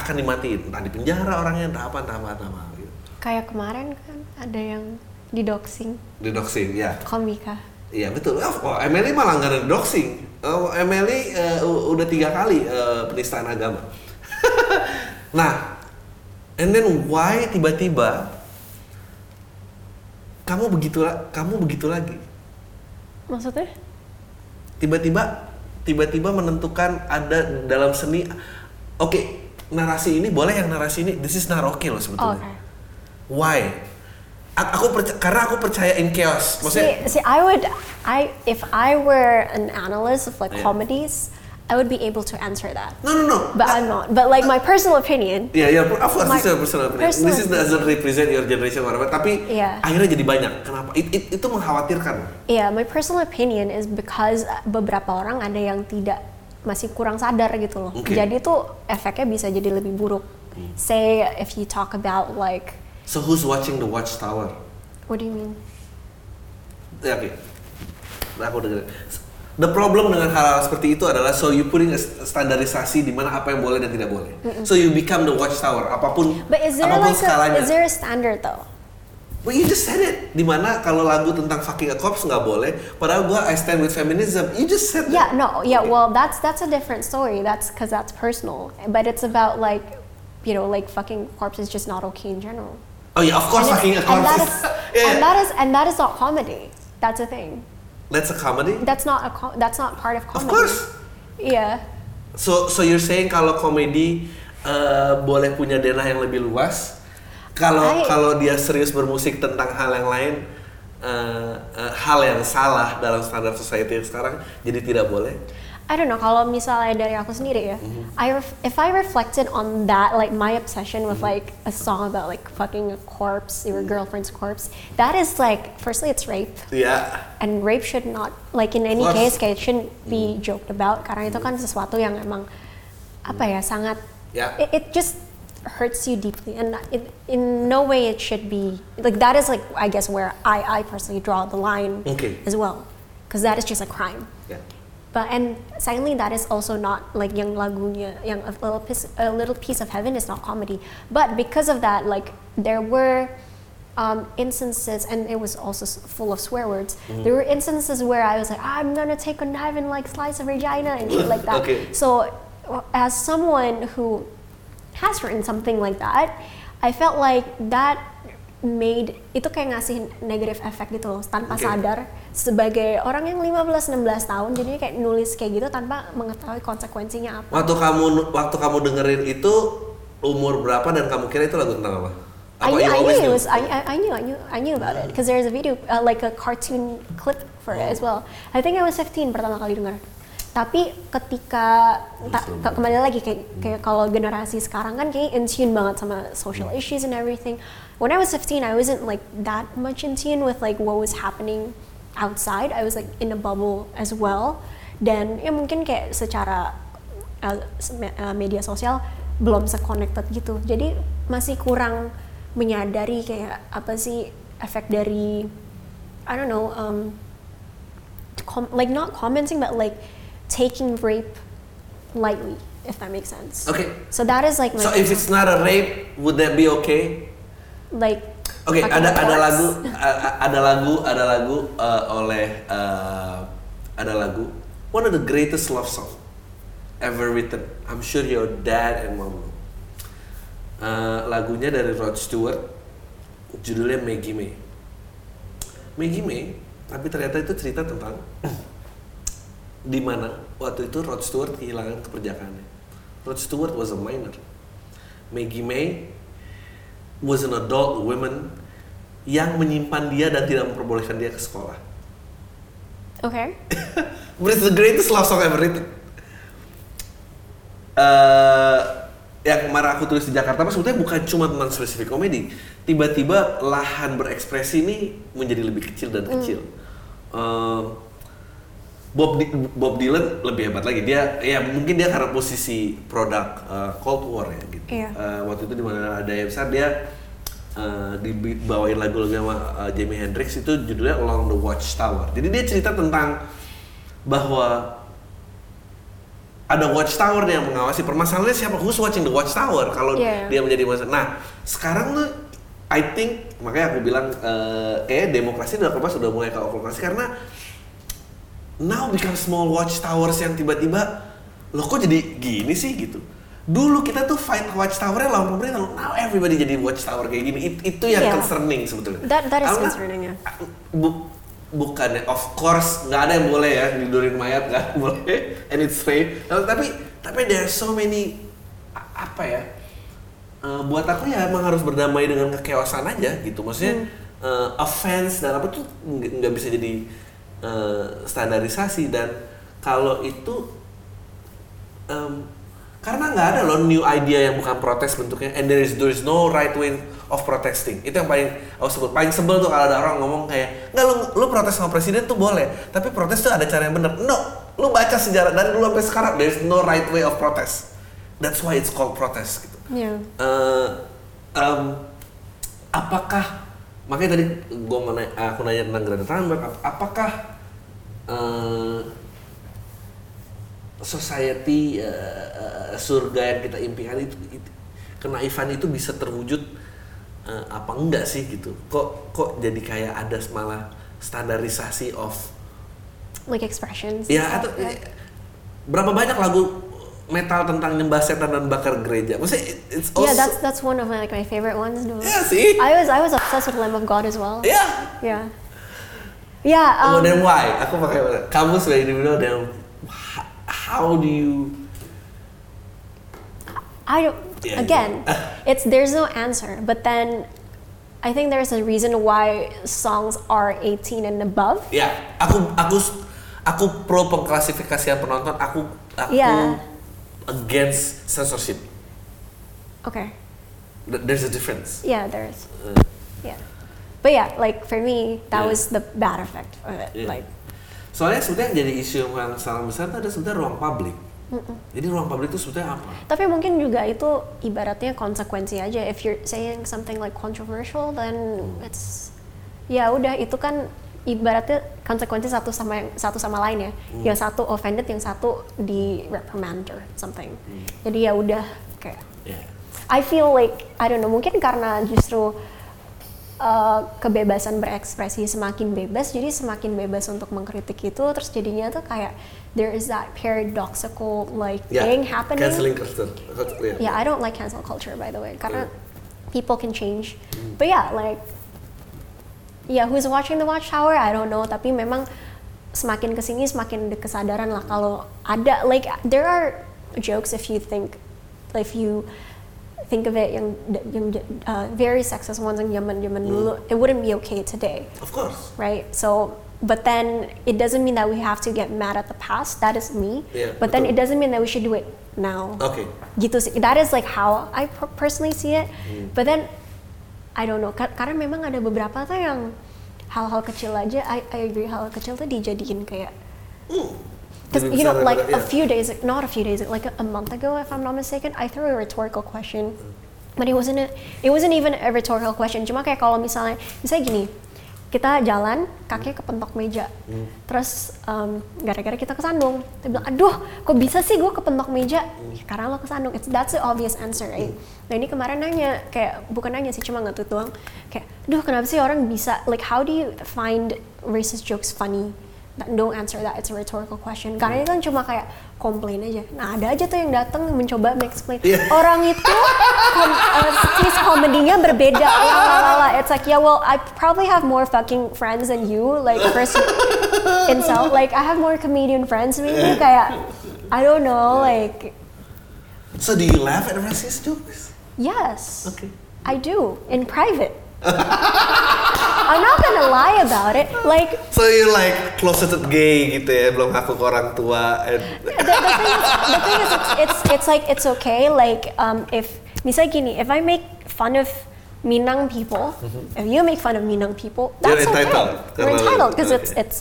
akan dimatiin. Entah di penjara orangnya, entah apa, entah apa, entah apa. Gitu. Kayak kemarin kan ada yang didoxing Di doxing, ya. komika. Iya betul. Oh, Emily malah nggak ada doxing. Oh, Emily eh, u- udah tiga kali eh, penistaan agama. nah, and then why tiba-tiba kamu begitu kamu begitu lagi? Maksudnya? Tiba-tiba tiba-tiba menentukan ada dalam seni oke narasi ini boleh yang narasi ini this is not okay loh Oh, sebetulnya okay. why A- aku percaya karena aku percaya in chaos maksudnya See, see, I would, I if I were an analyst of like Yeah. comedies, I would be able to answer that. no no no But I'm not. But like my personal opinion, Ya, ya, of course, this is a personal opinion. personal This is doesn't represent your generation or whatever. Tapi Iya. akhirnya jadi banyak. Kenapa? It- it- itu mengkhawatirkan. yeah, my personal opinion is because beberapa orang ada yang tidak masih kurang sadar gitu loh. Oke. Jadi tuh efeknya bisa jadi lebih buruk. Say if you talk about like, So who's watching the Watchtower? what do you mean? Ya, oke. Nah, aku dengerin. The problem dengan hal-hal seperti itu adalah so you putting a st- standarisasi di mana apa yang boleh dan tidak boleh. So you become the Watchtower apa pun But is there apa pun like a, skalanya. is there a standard though? Well, you just said it. Di mana kalau lagu tentang fucking a corpse nggak boleh, padahal gua I stand with feminism. You just said Yeah, that. no, yeah. Okay. Well, that's that's a different story. That's because that's personal. But it's about like, you know, like fucking corpse is just not okay in general. Oh yeah, of course and, fucking a and corpse that is. yeah, and that is and that is not comedy. That's a thing. that's a comedy. That's not a com- that's not part of Of comedy. course. Yeah. So so you're saying kalau komedi eh, boleh punya denah yang lebih luas. Kalau kalau dia serius bermusik tentang hal yang lain, eh, eh, hal yang salah dalam standar society yang sekarang, jadi tidak boleh. I don't know. Kalau misalnya dari aku sendiri ya, Mm-hmm. I ref- if I reflected on that, like my obsession with Mm-hmm. like a song about like fucking a corpse, your girlfriend's corpse, that is like, firstly, it's rape. Ya, and rape should not like in any case kayak it shouldn't be joked about karena itu kan sesuatu yang emang apa ya sangat Ya. it, it just hurts you deeply and it, in no way it should be like that is like I guess where I I personally draw the line Okay. as well because that is just a crime ya. but and secondly that is also not like young lagunya yang a little piece a little piece of heaven is not comedy but because of that like there were um, instances and it was also s- full of swear words there were instances where i was like i'm gonna take a knife and like slice a vagina and shit like that Okay. so uh, as someone who has written something like that i felt like that made itu kayak ngasih negative effect gitu loh tanpa Okay. sadar sebagai orang yang 15-16 tahun jadinya kayak nulis kayak gitu tanpa mengetahui konsekuensinya apa Waktu kamu waktu kamu dengerin itu umur berapa dan kamu kira itu lagu tentang apa? I knew, I knew it was I, I- I knew I knew I knew about it because there's a video uh, like a cartoon clip for it as well. I think I was 15 pertama kali dengar. Tapi ketika ta- ke- kembali lagi kayak kayak kalau generasi sekarang kan kayak in tune banget sama social issues and everything. When I was 15, I wasn't like that much in tune with like what was happening outside. I was like in a bubble as well. Dan ya mungkin kayak secara uh, uh, media sosial belum se-connected gitu. Jadi masih kurang menyadari kayak apa sih efek dari I don't know um, like not commenting but like taking rape lightly if that makes sense. Okay. So that is like my So if it's not a rape, would that be okay? like Oke, fucking ada ada lagu ada lagu ada lagu uh, oleh uh, ada lagu one of the greatest love song ever written. I'm sure your dad and mom know. Uh, lagunya dari Rod Stewart, judulnya Maggie May. Maggie May, tapi ternyata itu cerita tentang di mana waktu itu Rod Stewart kehilangan keperjakaannya. Rod Stewart was a minor. Maggie May was an adult woman yang menyimpan dia dan tidak memperbolehkan dia ke sekolah. Okay. But it's the greatest love song ever written. Eh, yang kemarin aku tulis di Jakarta mas sebetulnya bukan cuma tentang spesifik komedi. Tiba-tiba lahan berekspresi ini menjadi lebih kecil dan kecil. Eh, Bob Di- Bob Dylan lebih hebat lagi. Dia ya mungkin dia karena posisi produk eh, Cold War ya gitu. Iya. Eh, waktu itu di mana ada yang besar dia eh, dibawain lagu-lagu sama eh, Jimi Hendrix itu judulnya Along the Watchtower. Jadi dia cerita tentang bahwa ada watchtower yang mengawasi permasalahannya siapa who's watching the watchtower kalau Yeah. dia menjadi masalah. Nah sekarang tuh I think makanya aku bilang eh kayak demokrasi udah kepas sudah mulai ke karena now become small watchtowers yang tiba-tiba loh kok jadi gini sih gitu. Dulu kita tuh fight watchtowernya lawan pemerintah, now everybody jadi watchtower kayak gini. It- itu yang Yeah. concerning sebetulnya. That- that is Karena- concerning, ya. Bu, bukannya of course nggak ada yang boleh ya tidurin mayat nggak boleh and it's Nah, tapi tapi there are so many apa ya eh, buat aku ya emang harus berdamai dengan kekeosan aja gitu maksudnya eh, offense dan apa tuh nggak bisa jadi eh, standarisasi dan kalau itu em, karena nggak ada loh new idea yang bukan protes bentuknya and there is there is no right way of protesting. Itu yang paling aku sebut paling sebel tuh kalau ada orang ngomong kayak nggak lu lu protes sama presiden tuh boleh tapi protes tuh ada cara yang bener. No lu baca sejarah dari dulu sampai sekarang there is no right way of protest. That's why it's called protest gitu. Yeah. Eh, em, apakah makanya tadi gue aku nanya tentang Greta Thunberg ap- apakah eh, society eh, surga yang kita impikan itu, itu kenaifan itu bisa terwujud eh, apa enggak sih gitu kok kok jadi kayak ada malah standarisasi of Like expressions. ya atau berapa banyak lagu metal tentang nyembah setan dan bakar gereja maksudnya it- it's also Yeah, that's that's one of my like my favorite ones. dulu. Yeah, see? I was I was obsessed with Lamb of God as well. ya Yeah. Yeah. oh, Um, then why aku pakai kamu sebagai individu dan how do you I don't. Yeah, again, yeah. it's there's no answer. But then, I think there's a reason why songs are 18 and above. ya aku aku aku pro pengklasifikasian penonton aku aku Yeah. Against censorship Okay. Th- there's a difference Yeah, there's. Uh, Yeah. But yeah, like for me, that Yeah. was the bad effect of it. Yeah. Like, soalnya sebetulnya yang jadi isu yang sangat besar itu ada sebenarnya ruang publik jadi ruang publik itu sebetulnya apa tapi mungkin juga itu ibaratnya konsekuensi aja. If you're saying something like controversial, then it's ya udah itu kan ibaratnya konsekuensi satu sama yang satu sama lain ya. Yang satu offended, yang satu di reprimand or something. Jadi ya udah kayak ya I feel like I don't know mungkin karena justru uh, kebebasan berekspresi semakin bebas jadi semakin bebas untuk mengkritik itu terus jadinya tuh kayak there is that paradoxical like ya thing happening. Canceling culture. Yeah. I don't like cancel culture by the way karena Hmm. people can change. But yeah like yeah who's watching the watchtower I don't know tapi memang semakin ke sini semakin ada kesadaran lah kalau ada like there are jokes if you think if you think of it yang yang uh, very sexist ones yang zaman zaman Hmm. dulu it wouldn't be okay today of course right? So, but then it doesn't mean that we have to get mad at the past. That is me. Yeah, but then betul. it doesn't mean that we should do it now. oke Gitu sih. That is like how I per- personally see it. Hmm. But then I don't know. Ka- karena memang ada beberapa tuh yang hal-hal kecil aja. I, I agree hal kecil tuh dijadiin kayak Because you know, like a iya. few days, not a few days, like a, a month ago, if I'm not mistaken, I threw a rhetorical question, but it wasn't a, it wasn't even a rhetorical question. Cuma kayak kalau misalnya, misalnya gini, kita jalan, kakinya kepentok meja, Hmm. terus um, gara-gara kita kesandung, dia bilang, aduh, kok bisa sih gue kepentok meja? Hmm. Karena lo kesandung. It's that's the obvious answer, right? Nah ini kemarin nanya, kayak bukan nanya sih, cuma ngetut doang, kayak, duh kenapa sih orang bisa, like how do you find racist jokes funny? That- don't answer that. It's a rhetorical question. Karena itu kan cuma kayak komplain aja. Nah ada aja tuh yang datang mencoba explain Iya. orang itu kom, uh, skis komedinya berbeda. Lalala it's like yeah well I probably have more fucking friends than you like person insult. Like I have more comedian friends maybe kayak I don't know like so do you laugh at racist jokes yes. Okay. I do. In private I'm not gonna lie about it like so you're like closeted gay gitu ya belum ngaku ke orang tua and the, the thing is, the thing is it's, it's it's like it's okay like um if misalnya gini if I make fun of Minang people if you make fun of Minang people Mm-hmm. You're that's okay entitled. we're entitled because it's okay. it's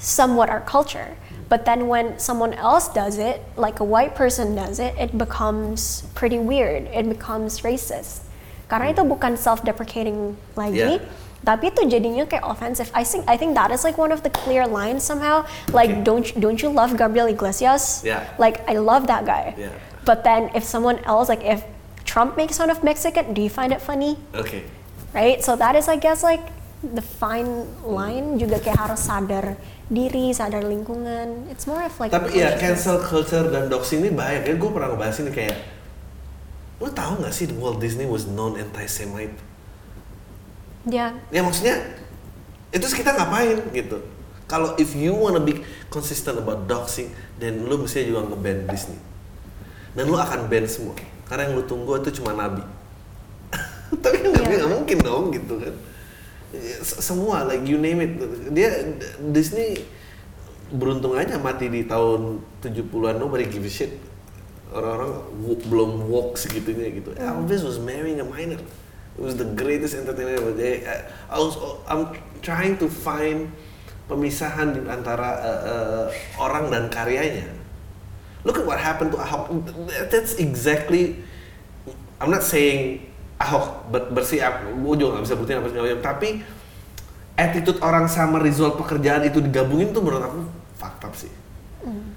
somewhat our culture but then when someone else does it like a white person does it it becomes pretty weird it becomes racist karena itu bukan self-deprecating lagi Yeah. Tapi itu jadinya kayak offensive. I think I think that is like one of the clear lines somehow. Like Okay. don't don't you love Gabriel Iglesias? Yeah. Like I love that guy. Yeah. But then if someone else like if Trump makes fun of Mexican, do you find it funny? oke Right? So that is I guess like the fine line juga kayak harus sadar diri, sadar lingkungan. It's more of like tapi ya cancel culture dan doxing ini bahaya kan gue pernah ngebahas ini kayak lu tahu nggak sih Walt Disney was known anti-Semite Yeah. ya maksudnya Itu kita ngapain gitu? Kalau if you wanna be consistent about doxing, then lu mesti juga nge-ban Disney. Dan lu akan ban semua. Karena yang lu tunggu itu cuma nabi. Tapi nggak Iya. nggak mungkin dong gitu kan. Semua like you name it. Dia Disney beruntung aja mati di tahun 70-an nobody give a shit. Orang-orang belum woke segitunya gitu. Elvis was marrying a minor. It was the greatest entertainer ever. They- I, I was, I'm trying to find pemisahan di antara uh, uh, orang dan karyanya. Look at what happened to Ahok. That's exactly. I'm not saying Ahok ber- bersih, gue juga nggak bisa buktiin apa segala. Tapi attitude orang sama result pekerjaan itu digabungin tuh menurut aku up sih.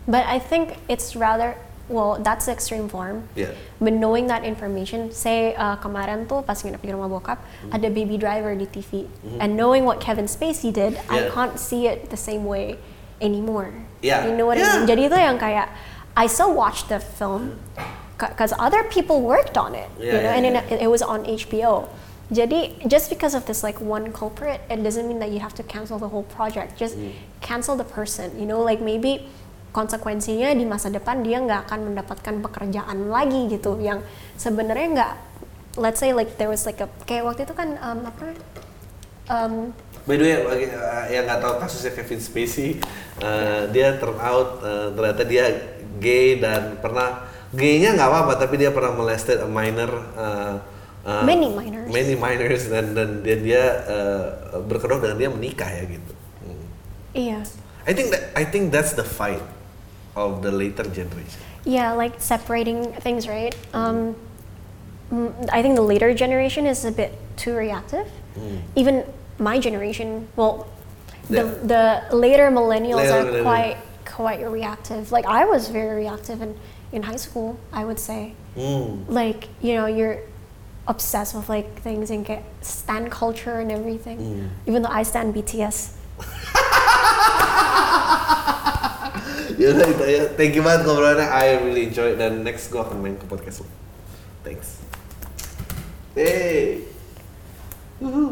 But I think it's rather well, that's the extreme form. Yeah. But knowing that information, say uh, kemarin tuh pas nginep di rumah bokap, Hmm. ada baby driver di TV, and knowing what Kevin Spacey did, I can't see it the same way anymore. Yeah. You know what I Yeah. mean? Jadi itu yang kayak I still watched the film because other people worked on it, yeah, you know, yeah, and yeah. It, it was on HBO. Jadi just because of this like one culprit, it doesn't mean that you have to cancel the whole project. Just Hmm. cancel the person. You know, like maybe konsekuensinya di masa depan dia nggak akan mendapatkan pekerjaan lagi gitu yang sebenarnya nggak let's say like there was like a kayak waktu itu kan um, apa um, By the way, uh, yang nggak tahu kasusnya Kevin Spacey, uh, dia turn out uh, ternyata dia gay dan pernah gaynya nggak apa-apa, tapi dia pernah molested a minor. Uh, uh, Many minors. Many minors dan dan dia, dia uh, berkedok dengan dia menikah ya gitu. Hmm. iya I think that I think that's the fight of the later generation. yeah like separating things right um, mm, I think the later generation is a bit too reactive Hmm. even my generation well the, Yeah. the later millennials Later are millennial. quite quite reactive like I was very reactive in, in high school I would say Hmm. like you know you're obsessed with like things and get stan culture and everything Mm. even though i stand bts ya udah itu ya thank you banget ngobrolannya. I really enjoy dan next gue akan main ke podcast lo thanks. Hey. Woohoo.